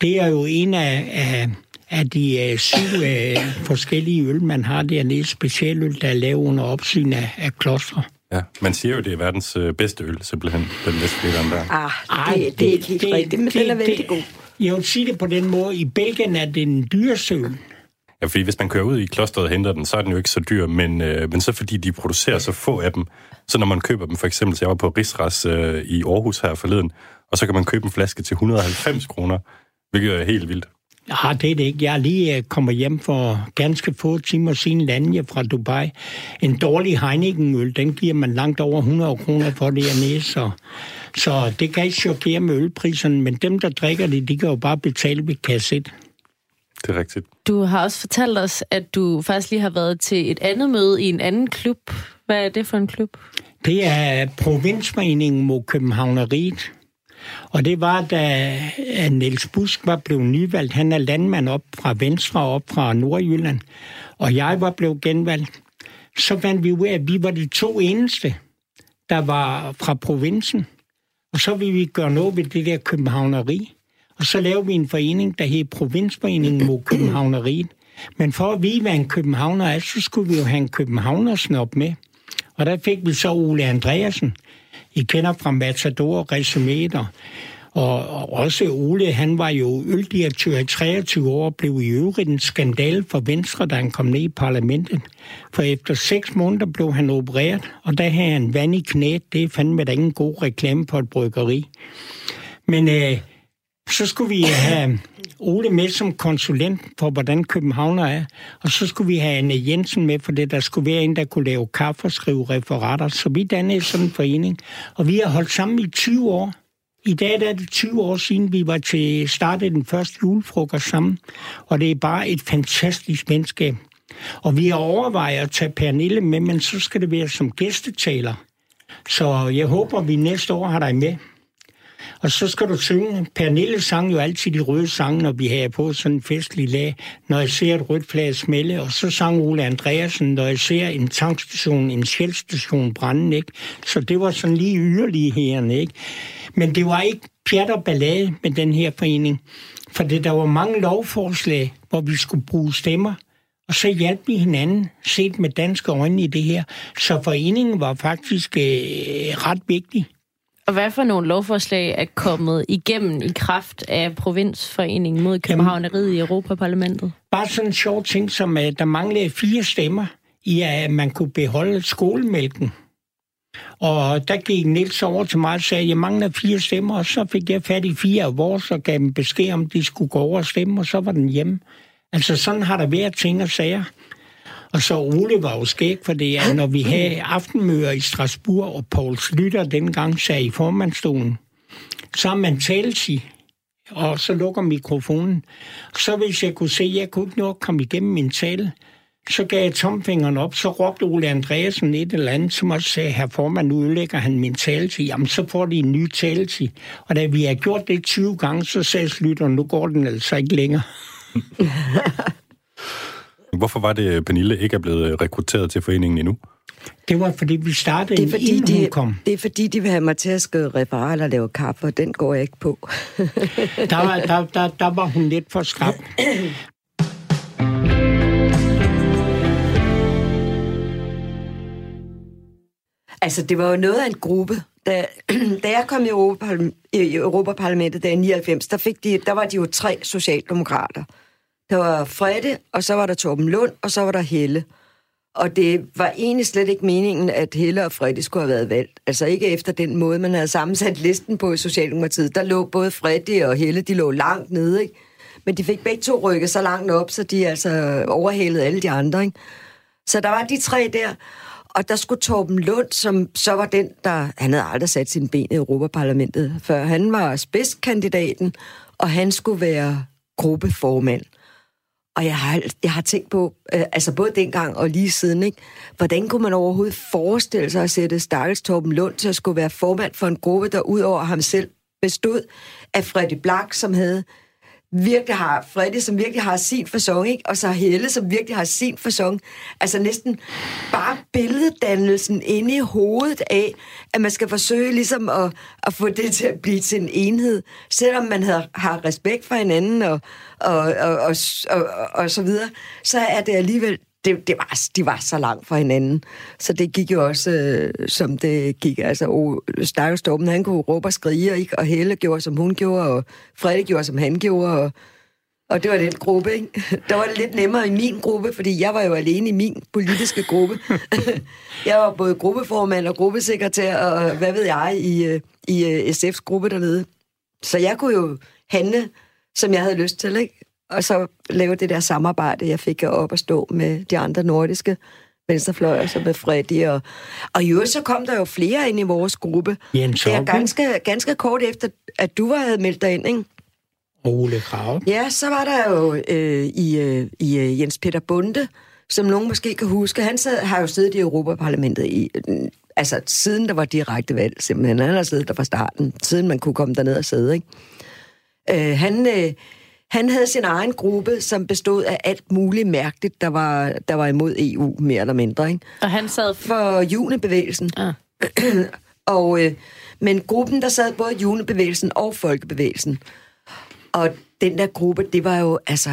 Det er jo en af, af af de øh, syv øh, forskellige øl, man har dernede, specialøl, der er lavet under opsyn af, af klostre. Ja, man siger jo, det er verdens øh, bedste øl, simpelthen, den Vestfleteren der. Ah, det, det er ikke helt rigtigt, men den er vældig god. Jeg vil sige det på den måde. I Belgien er det en dyresøl. Ja, fordi hvis man kører ud i klosteret og henter den, så er den jo ikke så dyr, men, øh, men så fordi de producerer så få af dem, så når man køber dem, for eksempel, så jeg var på Rigsras øh, i Aarhus her forleden, og så kan man købe en flaske til 190 kroner, hvilket er helt vildt. Ja, det er det ikke. Jeg er lige øh, kommet hjem for ganske få timer siden lande fra Dubai. En dårlig Heineken-øl, den giver man langt over 100 kroner for dernede, så, så det kan ikke chokere med ølpriserne, men dem, der drikker det, de kan jo bare betale ved kasset. Det er rigtigt. Du har også fortalt os, at du faktisk lige har været til et andet møde i en anden klub. Hvad er det for en klub? Det er Provinsforeningen mod Københavneriet. Og det var, da Niels Busk var blevet nyvalgt. Han er landmand op fra Venstre, op fra Nordjylland. Og jeg var blevet genvalgt. Så fandt vi ud af, at vi var de to eneste, der var fra provinsen. Og så ville vi gøre noget ved det der københavneri. Og så lavede vi en forening, der hed Provinsforeningen mod Københavneriet. Men for at vide, hvad en københavner er, så skulle vi jo have en københavnersnop med. Og der fik vi så Ole Andreasen. I kender fra Matador Resumeter. Og, og også Ole, han var jo øldirektør i 23 år, og blev i øvrigt en skandal for Venstre, da han kom ned i parlamentet. For efter seks måneder blev han opereret, og der havde han vand i knæet. Det er fandme da ingen god reklame på et bryggeri. Men øh, så skulle vi have Ole med som konsulent for, hvordan Københavner er. Og så skulle vi have Anne Jensen med, for det der skulle være en, der kunne lave kaffe og skrive referater. Så vi dannede sådan en forening. Og vi har holdt sammen i 20 år. I dag er det 20 år siden, vi var til startet den første julefrokost sammen. Og det er bare et fantastisk venskab. Og vi har overvejet at tage Pernille med, men så skal det være som gæstetaler. Så jeg håber, vi næste år har dig med. Og så skal du synge. Pernille sang jo altid de røde sange, når vi havde på sådan en festlig lag, når jeg ser et rødt flag smelle. Og så sang Ole Andreasen, når jeg ser en tankstation, en sjælstation brænde, ikke? Så det var sådan lige yderligheden, ikke? Men det var ikke pjat og ballade med den her forening. For det, der var mange lovforslag, hvor vi skulle bruge stemmer. Og så hjalp vi hinanden, set med danske øjne i det her. Så foreningen var faktisk øh, ret vigtig. Og hvad for nogle lovforslag er kommet igennem i kraft af provinsforeningen mod Københavneriet i Europaparlamentet? Bare sådan en sjov ting, som at der manglede fire stemmer i, at man kunne beholde skolemælken. Og der gik Niels over til mig og sagde, at jeg mangler fire stemmer, og så fik jeg fat i fire af vores og gav dem besked om, de skulle gå over og stemme, og så var den hjemme. Altså sådan har der været ting og sager. Og så Ole var jo skæg, for det er, når vi havde aftenmøder i Strasbourg, og Paul Slytter dengang sagde i formandstolen, så er man talsig, og så lukker mikrofonen. Så hvis jeg kunne se, at jeg kunne ikke nå at komme igennem min tale, så gav jeg tomfingeren op, så råbte Ole Andreasen et eller andet, som også sagde, her formand, nu ødelægger han min taletid. Jamen, så får de en ny taletid. Og da vi har gjort det 20 gange, så sagde Slytter, nu går den altså ikke længere. Hvorfor var det, Pernille ikke er blevet rekrutteret til foreningen endnu? Det var, fordi vi startede, det er, fordi inden de, hun kom. Det er, fordi de vil have mig til at skrive referater og lave kaffe, og den går jeg ikke på. der, var, der, der, der var hun lidt for skrab. Altså, det var jo noget af en gruppe. Da, da jeg kom i, Europaparlamentet, i Europaparlamentet der i 99, der, fik de, der var de jo tre socialdemokrater. Der var Frede, og så var der Torben Lund, og så var der Helle. Og det var egentlig slet ikke meningen, at Helle og Frede skulle have været valgt. Altså ikke efter den måde, man havde sammensat listen på i Socialdemokratiet. Der lå både Frede og Helle, de lå langt nede, ikke? Men de fik begge to rykket så langt op, så de altså overhalede alle de andre, ikke? Så der var de tre der. Og der skulle Torben Lund, som så var den, der... Han havde aldrig sat sin ben i Europaparlamentet, før han var spidskandidaten, og han skulle være gruppeformand. Og jeg har, jeg har tænkt på, øh, altså både dengang og lige siden, ikke? hvordan kunne man overhovedet forestille sig at sætte Stakkels Torben Lund til at skulle være formand for en gruppe, der ud over ham selv bestod af Freddy Black, som havde virkelig har, Freddy, som virkelig har sin fasong, ikke? og så Helle, som virkelig har sin fasong. Altså næsten bare billeddannelsen inde i hovedet af, at man skal forsøge ligesom at, at få det til at blive til en enhed, selvom man har, har respekt for hinanden og, og, og, og, og, og så videre, så er det alligevel det, det var, de var så langt fra hinanden. Så det gik jo også, øh, som det gik. Altså, oh, Stakkels Torben, han kunne råbe og skrige, ikke? og Helle gjorde, som hun gjorde, og Frederik gjorde, som han gjorde, og, og det var den gruppe, ikke? Der var det lidt nemmere i min gruppe, fordi jeg var jo alene i min politiske gruppe. jeg var både gruppeformand og gruppesekretær, og hvad ved jeg, i, øh, i øh, SF's gruppe dernede. Så jeg kunne jo handle, som jeg havde lyst til, ikke? Og så lave det der samarbejde, jeg fik op at stå med de andre nordiske venstrefløjer, som med Freddy. Og, og i øvrigt så kom der jo flere ind i vores gruppe. Jens er ganske, ganske kort efter, at du var havde meldt dig ind, ikke? Ole Krav. Ja, så var der jo øh, i, øh, i øh, Jens Peter Bunde, som nogen måske kan huske. Han sad, har jo siddet i Europaparlamentet i, øh, altså siden der var direkte valg, simpelthen. Han har siddet der fra starten, siden man kunne komme derned og sidde, ikke? Øh, han, øh, han havde sin egen gruppe, som bestod af alt muligt mærkeligt, der var, der var imod EU, mere eller mindre. Ikke? Og han sad... For junebevægelsen. Ah. og, øh, men gruppen, der sad både junebevægelsen og folkebevægelsen. Og den der gruppe, det var jo altså...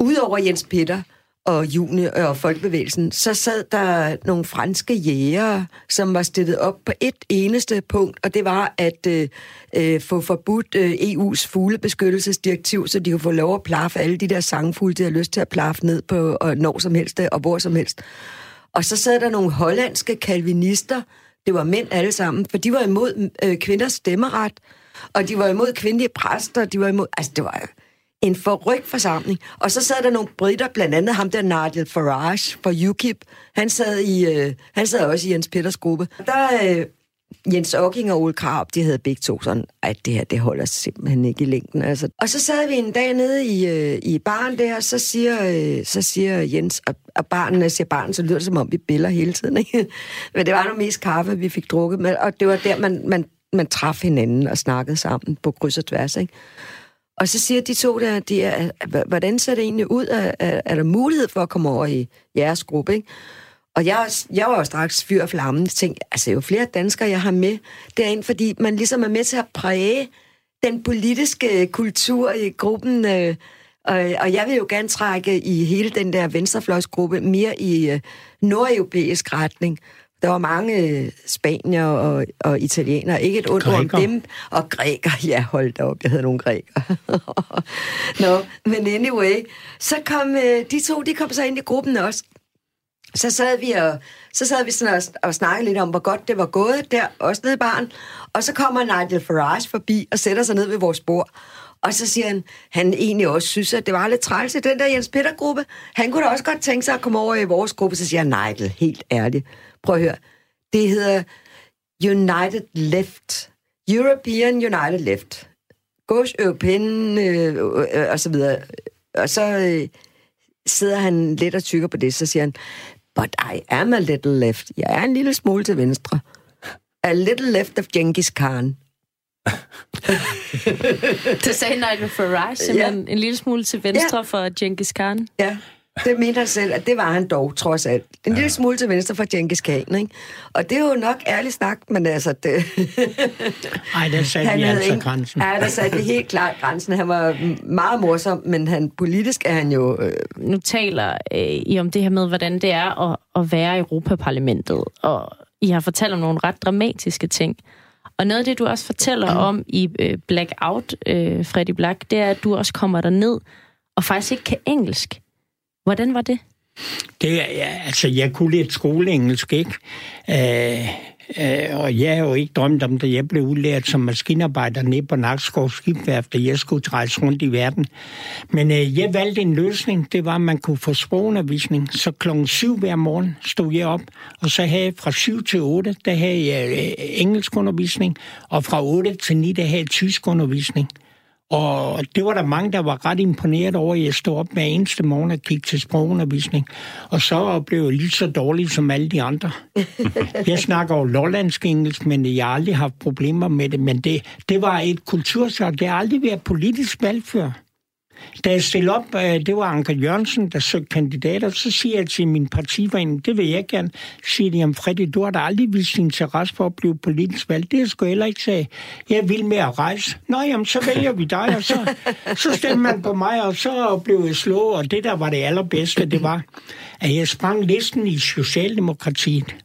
Udover Jens Peter, og juni og folkebevægelsen, så sad der nogle franske jægere, som var stillet op på et eneste punkt, og det var at øh, øh, få forbudt øh, EU's fuglebeskyttelsesdirektiv, så de kunne få lov at plaffe alle de der sangfugle, de har lyst til at plaffe ned på og når som helst øh, og hvor som helst. Og så sad der nogle hollandske kalvinister, det var mænd alle sammen, for de var imod øh, kvinders stemmeret, og de var imod kvindelige præster, de var imod... Altså, det var en forrygt forsamling. Og så sad der nogle britter, blandt andet ham der Nigel Farage fra UKIP. Han sad, i, øh, han sad også i Jens Peters gruppe. Der øh, Jens Ocking og Ole Krab, de havde begge to sådan, at det her, det holder simpelthen ikke i længden. Altså. Og så sad vi en dag nede i, øh, i baren der, så siger, øh, så siger Jens, og, og barnen, siger barnen, så lyder det som om, vi biller hele tiden. Ikke? Men det var nu mest kaffe, vi fik drukket med, og det var der, man, man, man traf hinanden og snakkede sammen på kryds og tværs. Ikke? Og så siger de to der, de er, hvordan ser det egentlig ud? Er, er, er der mulighed for at komme over i jeres gruppe? Ikke? Og jeg, jeg var jo straks fyr og flamme. tænkte, altså jo flere danskere, jeg har med derind, fordi man ligesom er med til at præge den politiske kultur i gruppen. Øh, og, og jeg vil jo gerne trække i hele den der venstrefløjsgruppe mere i øh, nordeuropæisk retning. Der var mange øh, spanier og, og italienere, ikke et ondt om dem. Og græker, ja, hold da op, jeg havde nogle græker. Nå, men anyway, så kom øh, de to, de kom så ind i gruppen også. Så sad vi og, så sad vi sådan og, og snakkede lidt om, hvor godt det var gået der, også nede i baren. Og så kommer Nigel Farage forbi og sætter sig ned ved vores bord. Og så siger han, han egentlig også synes, at det var lidt træls i den der Jens Peter-gruppe. Han kunne da også godt tænke sig at komme over i vores gruppe. Så siger han, Nigel, helt ærligt, Prøv at høre. Det hedder United Left. European United Left. Goes European, øh, øh, og så videre. Og så øh, sidder han lidt og tykker på det, så siger han, but I am a little left. Jeg er en lille smule til venstre. A little left of Genghis Khan. det sagde Nigel Farage, simpelthen ja. en lille smule til venstre ja. for Genghis Khan. Ja, det mente han selv, at det var han dog, trods alt. En ja. lille smule til venstre for Genghis Khan, ikke? Og det er jo nok ærligt snak, men altså... Det... Ej, der satte han vi altså ikke... grænsen. Ja, der satte vi helt klart grænsen. Han var meget morsom, men han, politisk er han jo... Øh... Nu taler øh, I om det her med, hvordan det er at, at være i Europaparlamentet, og I har fortalt om nogle ret dramatiske ting. Og noget af det, du også fortæller om i øh, Blackout, øh, Freddy Black, det er, at du også kommer der ned og faktisk ikke kan engelsk. Hvordan var det? Det, ja, altså, jeg kunne lidt skoleengelsk, ikke? Øh, øh, og jeg har jo ikke drømt om det. Jeg blev udlært som maskinarbejder nede på Nakskov Skibværft, og jeg skulle rejse rundt i verden. Men øh, jeg valgte en løsning. Det var, at man kunne få sprogundervisning. Så klokken 7 hver morgen stod jeg op, og så havde jeg fra 7 til 8, der havde jeg øh, engelskundervisning, og fra 8 til 9, der havde jeg tyskundervisning. Og det var der mange, der var ret imponeret over, at jeg stod op hver eneste morgen og kiggede til sprogundervisning. Og så blev jeg lige så dårlig som alle de andre. jeg snakker jo lollandsk engelsk, men jeg har aldrig haft problemer med det. Men det, det var et kulturchok. Det har aldrig været politisk valg før. Da jeg stillede op, øh, det var Anker Jørgensen, der søgte kandidater, så siger jeg til min partiforening, det vil jeg gerne, sige de om Freddy, du har da aldrig vist interesse for at blive politisk valgt. Det skulle sgu heller ikke sige. Jeg vil med at rejse. Nå, jamen, så vælger vi dig, og så, så stemmer man på mig, og så blev jeg slået, og det der var det allerbedste, det var, at jeg sprang listen i Socialdemokratiet.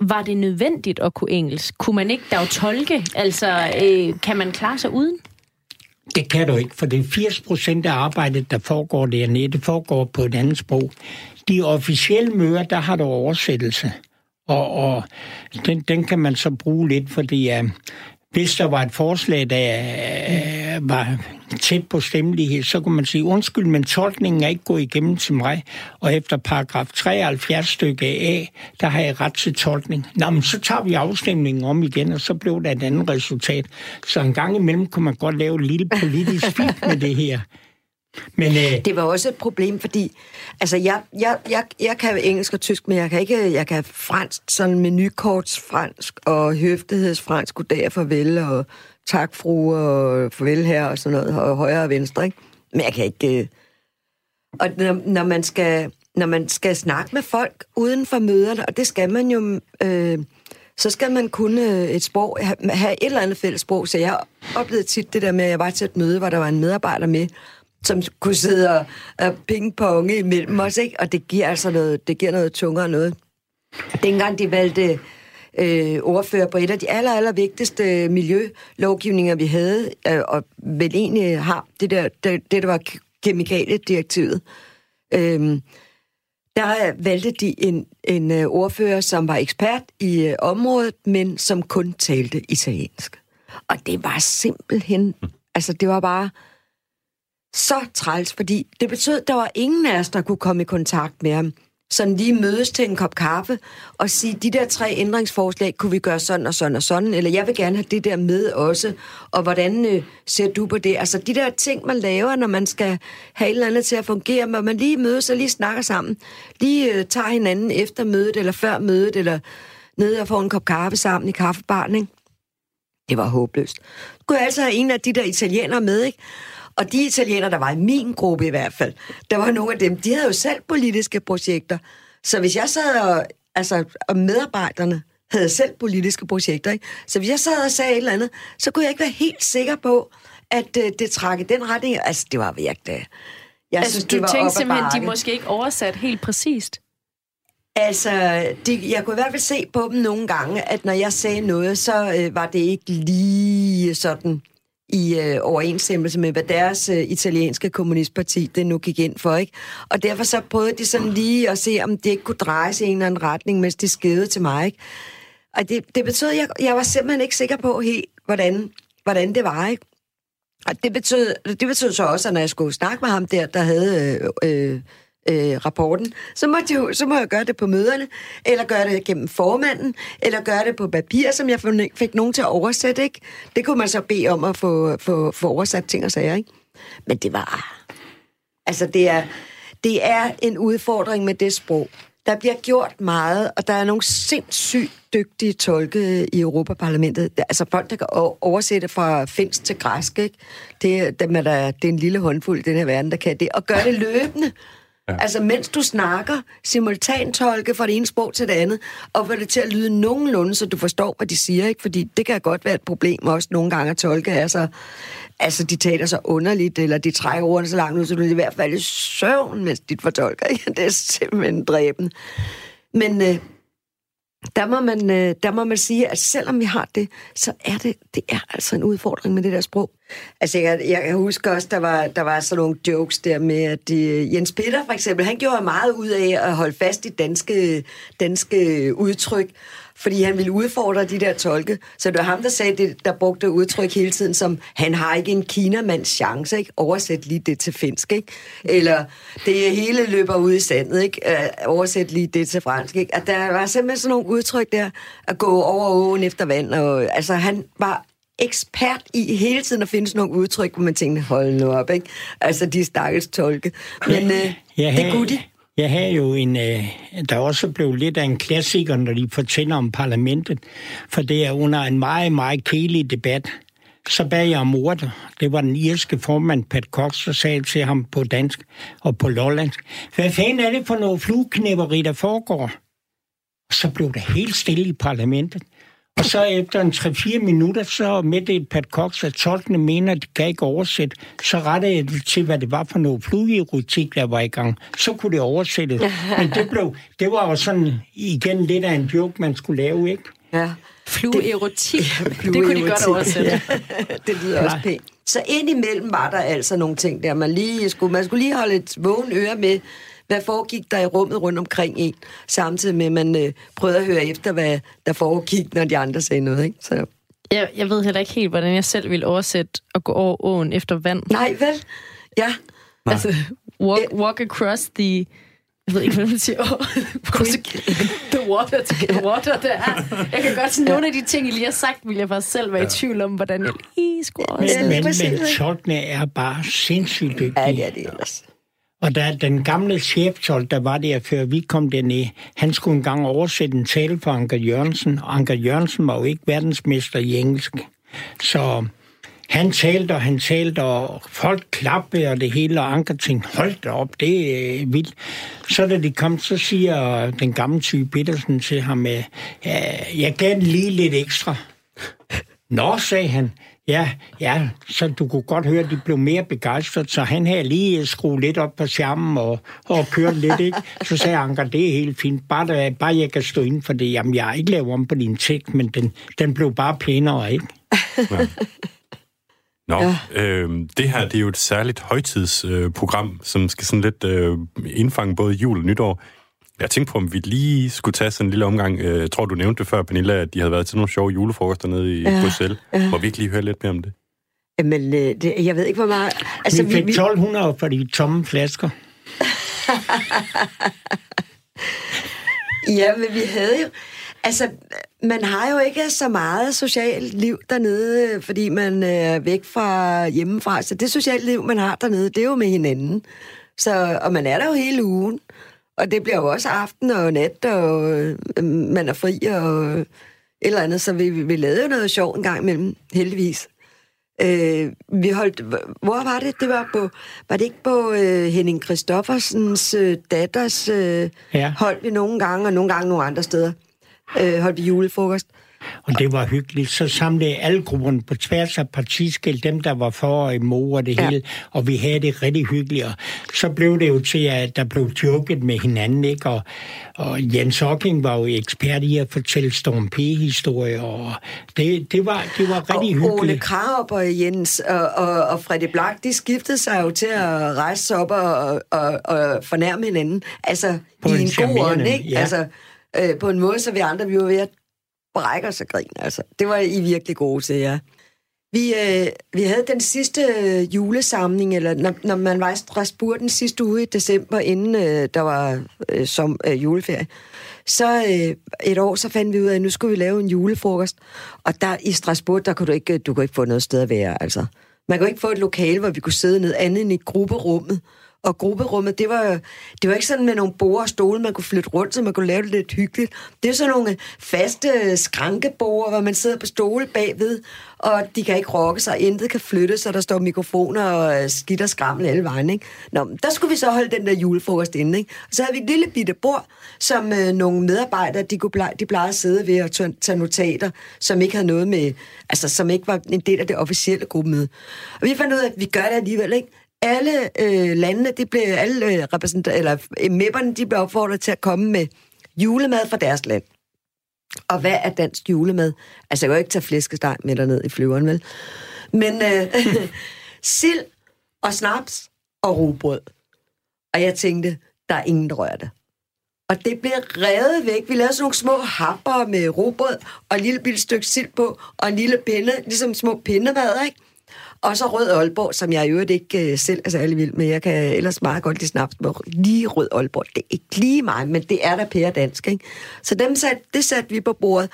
Var det nødvendigt at kunne engelsk? Kunne man ikke da tolke? Altså, øh, kan man klare sig uden? Det kan du ikke, for det er 80 procent af arbejdet, der foregår dernede, det foregår på et andet sprog. De officielle møder, der har du oversættelse. Og, og den, den kan man så bruge lidt, fordi ja, hvis der var et forslag, der uh, var tæt på stemmelighed, så kunne man sige, undskyld, men tolkningen er ikke gået igennem til mig, og efter paragraf 73 stykke A, der har jeg ret til tolkning. Nå, men så tager vi afstemningen om igen, og så blev der et andet resultat. Så en gang imellem kunne man godt lave et lille politisk fint med det her. Men, øh... Det var også et problem, fordi altså, jeg, jeg, jeg, jeg kan engelsk og tysk, men jeg kan ikke jeg kan fransk, sådan menukorts fransk og høftighedsfransk, goddag og farvel, og tak fru, og farvel her, og sådan noget, og højre og venstre, ikke? Men jeg kan ikke... Øh... Og når, når, man skal, når man skal snakke med folk uden for møderne, og det skal man jo... Øh, så skal man kunne øh, et sprog, have et eller andet fælles sprog. Så jeg oplevede tit det der med, at jeg var til et møde, hvor der var en medarbejder med, som kunne sidde og, og pingponge imellem os, ikke? Og det giver altså noget, det giver noget tungere noget. Dengang de valgte øh, ordfører på et af de aller, aller vigtigste øh, miljølovgivninger, vi havde, øh, og vel egentlig har det der, det, det der var kemikaliedirektivet. Øh, der valgte de en, en øh, ordfører, som var ekspert i øh, området, men som kun talte italiensk. Og det var simpelthen, altså det var bare så træls, fordi det betød, at der var ingen af os, der kunne komme i kontakt med ham sådan lige mødes til en kop kaffe og sige, de der tre ændringsforslag, kunne vi gøre sådan og sådan og sådan, eller jeg vil gerne have det der med også, og hvordan øh, ser du på det? Altså de der ting, man laver, når man skal have et eller andet til at fungere, når man lige mødes og lige snakker sammen, lige øh, tager hinanden efter mødet, eller før mødet, eller ned og får en kop kaffe sammen i kaffebaren, ikke? Det var håbløst. Du kunne altså have en af de der italienere med, ikke? Og de italienere, der var i min gruppe i hvert fald, der var nogle af dem, de havde jo selv politiske projekter. Så hvis jeg sad og, altså, og medarbejderne havde selv politiske projekter, ikke? så hvis jeg sad og sagde et eller andet, så kunne jeg ikke være helt sikker på, at uh, det trak i den retning. Altså, det var virkelig... Jeg altså, synes, du det var tænkte simpelthen, de måske ikke oversat helt præcist? Altså, det, jeg kunne i hvert fald se på dem nogle gange, at når jeg sagde noget, så øh, var det ikke lige sådan i øh, overensstemmelse med, hvad deres øh, italienske kommunistparti det nu gik ind for. ikke. Og derfor så prøvede de sådan lige at se, om det ikke kunne dreje sig i en eller anden retning, mens de skede til mig. Ikke? Og det, det betød, at jeg, jeg var simpelthen ikke sikker på helt, hvordan, hvordan det var. Ikke? Og det betød, det betød så også, at når jeg skulle snakke med ham der, der havde... Øh, øh, øh, rapporten, så må, jeg, så må jeg gøre det på møderne, eller gøre det gennem formanden, eller gøre det på papir, som jeg fik nogen til at oversætte, ikke? Det kunne man så bede om at få, få, få oversat ting og sager, ikke? Men det var... Altså, det er, det er en udfordring med det sprog. Der bliver gjort meget, og der er nogle sindssygt dygtige tolke i Europaparlamentet. Altså folk, der kan oversætte fra finsk til græsk, ikke? Det, dem er der, det er en lille håndfuld i den her verden, der kan det. Og gør det løbende. Ja. Altså, mens du snakker, simultantolke fra det ene sprog til det andet, og få det til at lyde nogenlunde, så du forstår, hvad de siger, ikke? Fordi det kan godt være et problem også nogle gange at tolke. Altså, altså de taler så underligt, eller de trækker ordene så langt ud, så du i hvert fald i søvn, mens de fortolker. Ikke? Det er simpelthen dræben. Men øh, der må, man, øh, der må man sige, at selvom vi har det, så er det, det er altså en udfordring med det der sprog. Altså, jeg, jeg husker også, der var, der var sådan nogle jokes der med, at uh, Jens Peter for eksempel, han gjorde meget ud af at holde fast i danske, danske udtryk, fordi han ville udfordre de der tolke. Så det var ham, der sagde det, der brugte udtryk hele tiden som, han har ikke en kinamands chance, ikke? Oversæt lige det til finsk, ikke? Eller, det hele løber ud i sandet, ikke? Uh, oversæt lige det til fransk, ikke? At der var simpelthen sådan nogle udtryk der, at gå over åen efter vand, og altså han var ekspert i hele tiden at finde sådan nogle udtryk, hvor man tænker, hold nu op, ikke? Altså, de stakkels tolke. Men øh, Jeg det kunne de. Jeg har jo en, øh, der også blev lidt af en klassiker, når de fortæller om parlamentet, for det er under en meget, meget kedelig debat. Så bad jeg om ordet. Det var den irske formand, Pat Cox, der sagde til ham på dansk og på lollandsk. Hvad fanden er det for noget flueknæpperi, der foregår? Og så blev det helt stille i parlamentet. Og så efter en 3-4 minutter, så meddelte Pat Cox, at tolkene mener, at de kan ikke oversætte. Så rettede jeg det til, hvad det var for noget flueerotik, der var i gang. Så kunne det oversættes. Men det, blev, det var jo sådan igen lidt af en joke, man skulle lave, ikke? Ja. Flueerotik. Det, det kunne de godt oversætte. Ja, det lyder også pænt. Så indimellem var der altså nogle ting der, man lige skulle, man skulle lige holde et vågen øre med, hvad foregik der i rummet rundt omkring en, samtidig med, at man øh, prøvede at høre efter, hvad der foregik, når de andre sagde noget. Ikke? Så, Jeg, jeg ved heller ikke helt, hvordan jeg selv ville oversætte at gå over åen efter vand. nej, vel? Ja. Altså, walk, walk across the... Jeg ved ikke, hvad man siger. Oh, the water to get water, der. Jeg kan godt sige, nogle af de ting, I lige har sagt, vil jeg bare selv være i tvivl om, hvordan jeg lige skulle Men, lige men, men tolkene er bare sindssygt dygtige. Ja, det er det ellers. Og da den gamle cheftolk, der var der, før vi kom derned, han skulle engang oversætte en tale for Anker Jørgensen, og Anker Jørgensen var jo ikke verdensmester i engelsk. Så han talte, og han talte, og folk klappede, og det hele, og Anker tænkte, hold da op, det er øh, vildt. Så da de kom, så siger den gamle type Petersen til ham, øh, øh, jeg gav den lige lidt ekstra. Nå, sagde han. Ja, ja, så du kunne godt høre, at de blev mere begejstret, så han havde lige skruet lidt op på skærmen og, og kørt lidt, ikke? Så sagde Anker, det er helt fint, bare, der, bare jeg kan stå inden for det. Jamen, jeg har ikke lavet om på din tekst, men den, den blev bare pænere, ikke? Nå, ja. øh, det her det er jo et særligt højtidsprogram, øh, program, som skal sådan lidt øh, indfange både jul og nytår. Jeg tænkte på, om vi lige skulle tage sådan en lille omgang. Øh, Jeg tror, du nævnte det før, Pernilla, at de havde været til nogle sjove julefrokoster nede i ja. Bruxelles. Ja. Må vi ikke lige høre lidt mere om det? Jamen, øh, det, jeg ved ikke, hvor meget... Altså, vi fik 1200 for de tomme flasker. Ja, men vi havde jo... Altså, man har jo ikke så meget socialt liv dernede, fordi man er væk fra hjemmefra. Så det sociale liv, man har dernede, det er jo med hinanden. Så, og man er der jo hele ugen. Og det bliver jo også aften og nat, og øh, man er fri og et eller andet. Så vi, vi lavede jo noget sjovt en gang imellem, heldigvis. Øh, vi holdt, hvor var det? Det var på, var det ikke på øh, Henning Christoffersens øh, datters øh, Ja. holdt vi nogle gange, og nogle gange nogle andre steder. Øh, holdt vi julefrokost. Og det var hyggeligt. Så samlede alle grupperne på tværs af partiskil, dem der var for og imod og det Ja. hele, og vi havde det rigtig hyggeligt. Og så blev det jo til, at der blev joket med hinanden, ikke? Og, og Jens Hocking var jo ekspert i at fortælle Storm P-historier, og det, det, var, det var rigtig og Ole hyggeligt. Krarup og Jens og, og, og Freddy Black, de skiftede sig jo til at rejse sig op og, og, og fornærme hinanden. Altså, På i en en god ånd, ikke? ja. Altså, øh, på en måde, så vi andre, vi var ved at brækker sig grin, altså. Det var I virkelig gode til, ja. Vi, øh, vi havde den sidste øh, julesamling, eller når, når man var i Strasbourg den sidste uge i december, inden øh, der var øh, som øh, juleferie, så øh, et år, så fandt vi ud af, at nu skulle vi lave en julefrokost. Og der i Strasbourg, der kunne du ikke, øh, du kunne ikke få noget sted at være, altså. Man kunne ikke få et lokale, hvor vi kunne sidde ned andet end i grupperummet. Og grupperummet, det var, det var ikke sådan med nogle borde og stole, man kunne flytte rundt, så man kunne lave det lidt hyggeligt. Det er sådan nogle faste skrankeborde, hvor man sidder på stole bagved, og de kan ikke rokke sig, intet kan flytte, så der står mikrofoner og øh, skidt og skrammel alle vejen. Ikke? Nå, men der skulle vi så holde den der julefrokost inde. Ikke? Og så havde vi et lille bitte bord, som øh, nogle medarbejdere, de, kunne pleje, de plejede at sidde ved og tage tage notater, som ikke havde noget med, altså som ikke var en del af det officielle gruppemøde. Og vi fandt ud af, at vi gør det alligevel, ikke? Alle øh, landene, de blev, alle øh, repræsentanter, eller øh, mæpperne, de blev opfordret til at komme med julemad fra deres land. Og hvad er dansk julemad? Altså, jeg kan jo ikke tage flæskesteg med derned i flyveren, vel? Men øh, sild og snaps og rugbrød. Og jeg tænkte, der er ingen, der rører det. Og det blev revet væk. Vi lavede sådan nogle små happer med rugbrød og et lille bitte stykke sild på, og en lille pinde, ligesom små pindemad, ikke? Og så Rød Aalborg, som jeg i øvrigt ikke øh, selv er særlig vild med. Jeg kan ellers meget godt lide snaps, med lige Rød Aalborg, det er ikke lige mig, men det er da pære dansk, ikke? Så dem sat, det satte vi på bordet,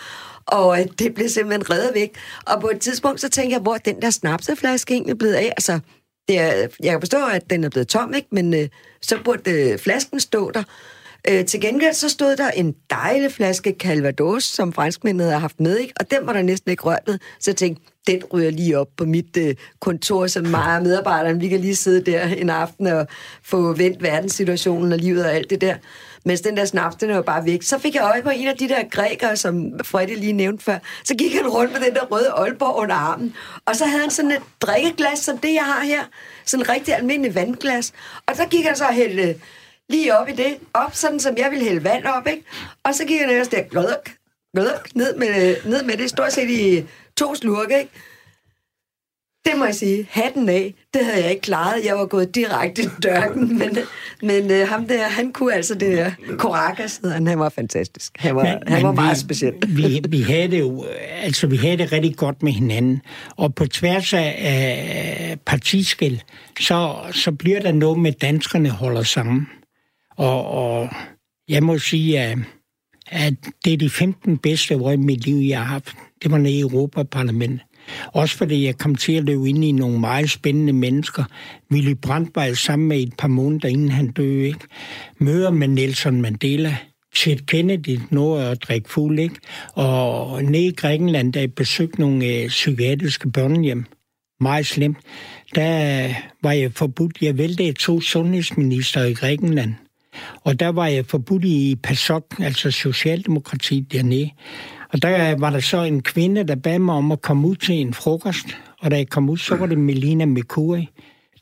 og øh, det blev simpelthen reddet væk. Og på et tidspunkt, så tænkte jeg, hvor er den der snapseflaske egentlig blevet af? Altså, det er, jeg kan forstå, at den er blevet tom, ikke? men øh, så burde øh, flasken stå der. Øh, til gengæld så stod der en dejlig flaske Calvados, som franskmændene havde haft med, ikke? og den var der næsten ikke rørt ved. Så jeg tænkte, den ryger lige op på mit øh, kontor, som mig og medarbejderen, vi kan lige sidde der en aften og få vendt verdenssituationen og livet og alt det der. Mens den der snaps, den er jo bare væk. Så fik jeg øje på en af de der grækere, som Freddy lige nævnte før. Så gik han rundt med den der røde Aalborg under armen. Og så havde han sådan et drikkeglas, som det, jeg har her. Sådan et rigtig almindeligt vandglas. Og så gik han så helt lige op i det, op sådan som jeg ville hælde vand op, ikke? Og så gik han ellers der glødok, glødok, ned med, ned med det, stort set i to slurke, ikke? Det må jeg sige, hatten af, det havde jeg ikke klaret. Jeg var gået direkte i dørken, men, men uh, ham der, han kunne altså det der. Korakas han, han var fantastisk. Han var, men, han var meget vi, speciel. Vi, vi, havde det jo, altså vi havde det rigtig godt med hinanden, og på tværs af partiskil, så, så bliver der noget med, danskerne holder sammen. Og, og jeg må sige, at, at det er de 15 bedste år i mit liv, jeg har haft. Det var nede i Europaparlamentet. Også fordi jeg kom til at løbe ind i nogle meget spændende mennesker. Willy Brandt var sammen med et par måneder, inden han døde. Ikke? Møder med Nelson Mandela. Chet Kennedy nåede at drikke fuld, ikke? Og nede i Grækenland, der jeg besøgte nogle øh, psykiatriske børnehjem. Meget slemt. Der var jeg forbudt. Jeg væltede to sundhedsminister i Grækenland. Og der var jeg forbudt i PASOK, altså Socialdemokratiet dernede. Og der var der så en kvinde, der bad mig om at komme ud til en frokost. Og da jeg kom ud, så var det Melina Mikuri.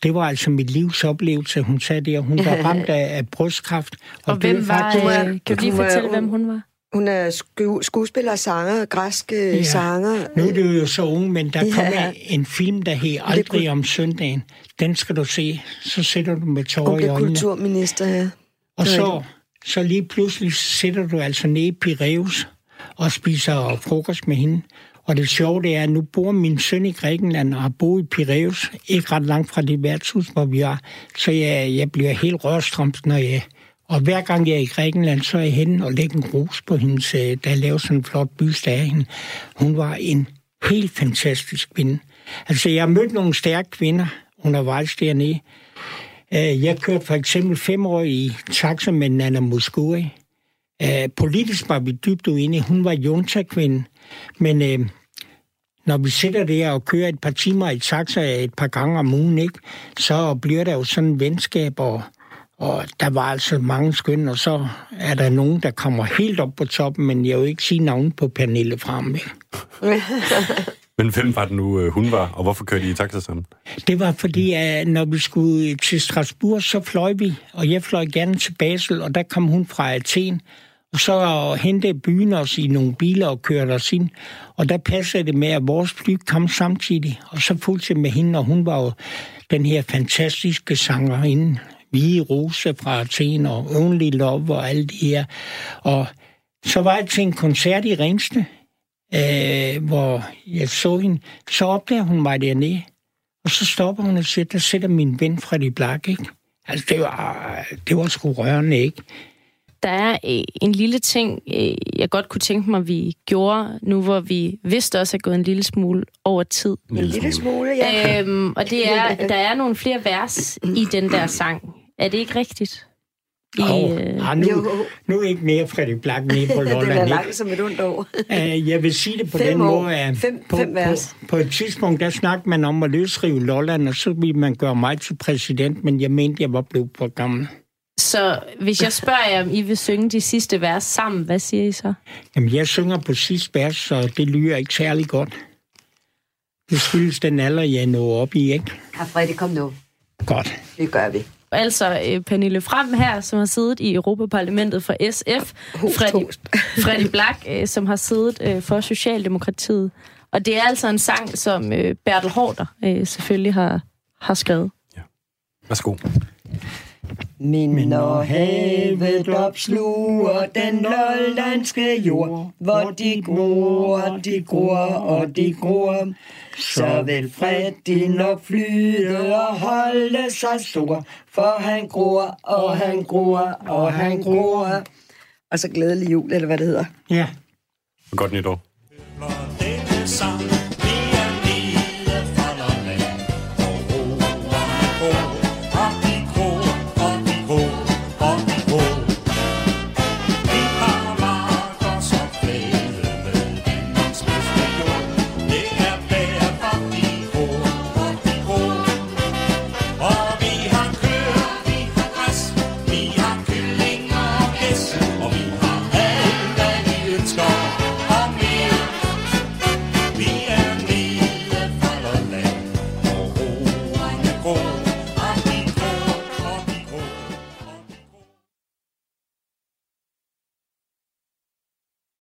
Det var altså mit livs oplevelse, hun sagde det, og hun var ramt af, af brystkræft. Og, og hvem var, faktisk, øh, kan du lige fortælle, hvem hun var? Hun er sku- skuespiller og sanger, græske ja. sanger. Nu er du jo så ung, men der ja. kommer en film, der hedder Aldrig om søndagen. Den skal du se, så sætter du med tårer i øjnene. kulturminister, ja. Og så, så lige pludselig sætter du altså ned i Piraeus og spiser frokost med hende. Og det sjove det er, at nu bor min søn i Grækenland og har boet i Piraeus, ikke ret langt fra det værtshus, hvor vi er. Så jeg, jeg bliver helt rørstrømt, når jeg... Og hver gang jeg er i Grækenland, så er jeg henne og lægger en ros på hendes, øh, der laver sådan en flot byste af hende. Hun var en helt fantastisk kvinde. Altså, jeg har mødt nogle stærke kvinder undervejs dernede. Øh, jeg kørte for eksempel fem år i taxa med Nana Muscuri. Øh, politisk var vi dybt uenige. Hun var junta-kvinde. Men øh, når vi sidder der og kører et par timer i taxa et par gange om ugen, ikke, så bliver der jo sådan en venskab, og, og der var altså mange skønne, og så er der nogen, der kommer helt op på toppen, men jeg vil ikke sige navn på Pernille frem. Men hvem var det nu, øh, hun var, og hvorfor kørte I i taxa sådan? Det var fordi, at når vi skulle til Strasbourg, så fløj vi, og jeg fløj gerne til Basel, og der kom hun fra Athen, og så hentede byen os i nogle biler og kørte os ind. Og der passede det med, at vores fly kom samtidig. Og så fulgte med hende, og hun var jo den her fantastiske sangerinde. Vi Rose fra Athen og Only Love og alt det her. Og så var jeg til en koncert i Ringsted, øh, hvor jeg så hende. Så opdager hun mig dernede. Og så stopper hun og siger, der sætter min ven Freddy Black, ikke? Altså, det var, det var sgu rørende, ikke? Der er øh, en lille ting, øh, jeg godt kunne tænke mig, vi gjorde, nu hvor vi vidste også er gået en lille smule over tid. En lille smule, ja. Øhm, og det er, der er nogle flere vers i den der sang. Er det ikke rigtigt? I, oh, øh... ah, nu, nu ikke mere Freddy Black nede på Lolland. det er langt som et ondt år. uh, jeg vil sige det på fem den år. måde, at fem, på, fem vers. På, på et tidspunkt, der snakkede man om at løsrive Lolland, og så ville man gøre mig til præsident, men jeg mente, jeg var blevet for gammel. Så hvis jeg spørger jer, om I vil synge de sidste vers sammen, hvad siger I så? Jamen, jeg synger på sidste vers, så det lyder ikke særlig godt. Det skyldes den alder, jeg nåede op i, ikke? Ja, Freddy, kom nu. Godt. Det gør vi. Altså øh, Pernille Frem her, som har siddet i Europaparlamentet for SF. Freddy, Freddy Black, øh, som har siddet øh, for Socialdemokratiet. Og det er altså en sang, som Bertel Hårder selvfølgelig har, har skrevet. Ja. Værsgo. Men når havet opsluger den lollandske jord, hvor de gror, de gror og de gror, så vil Freddy nok flyde og holde sig stor, for han gror, og han gror, og han gror. Og så glædelig jul, eller hvad det hedder. Ja. Godt nytår. sang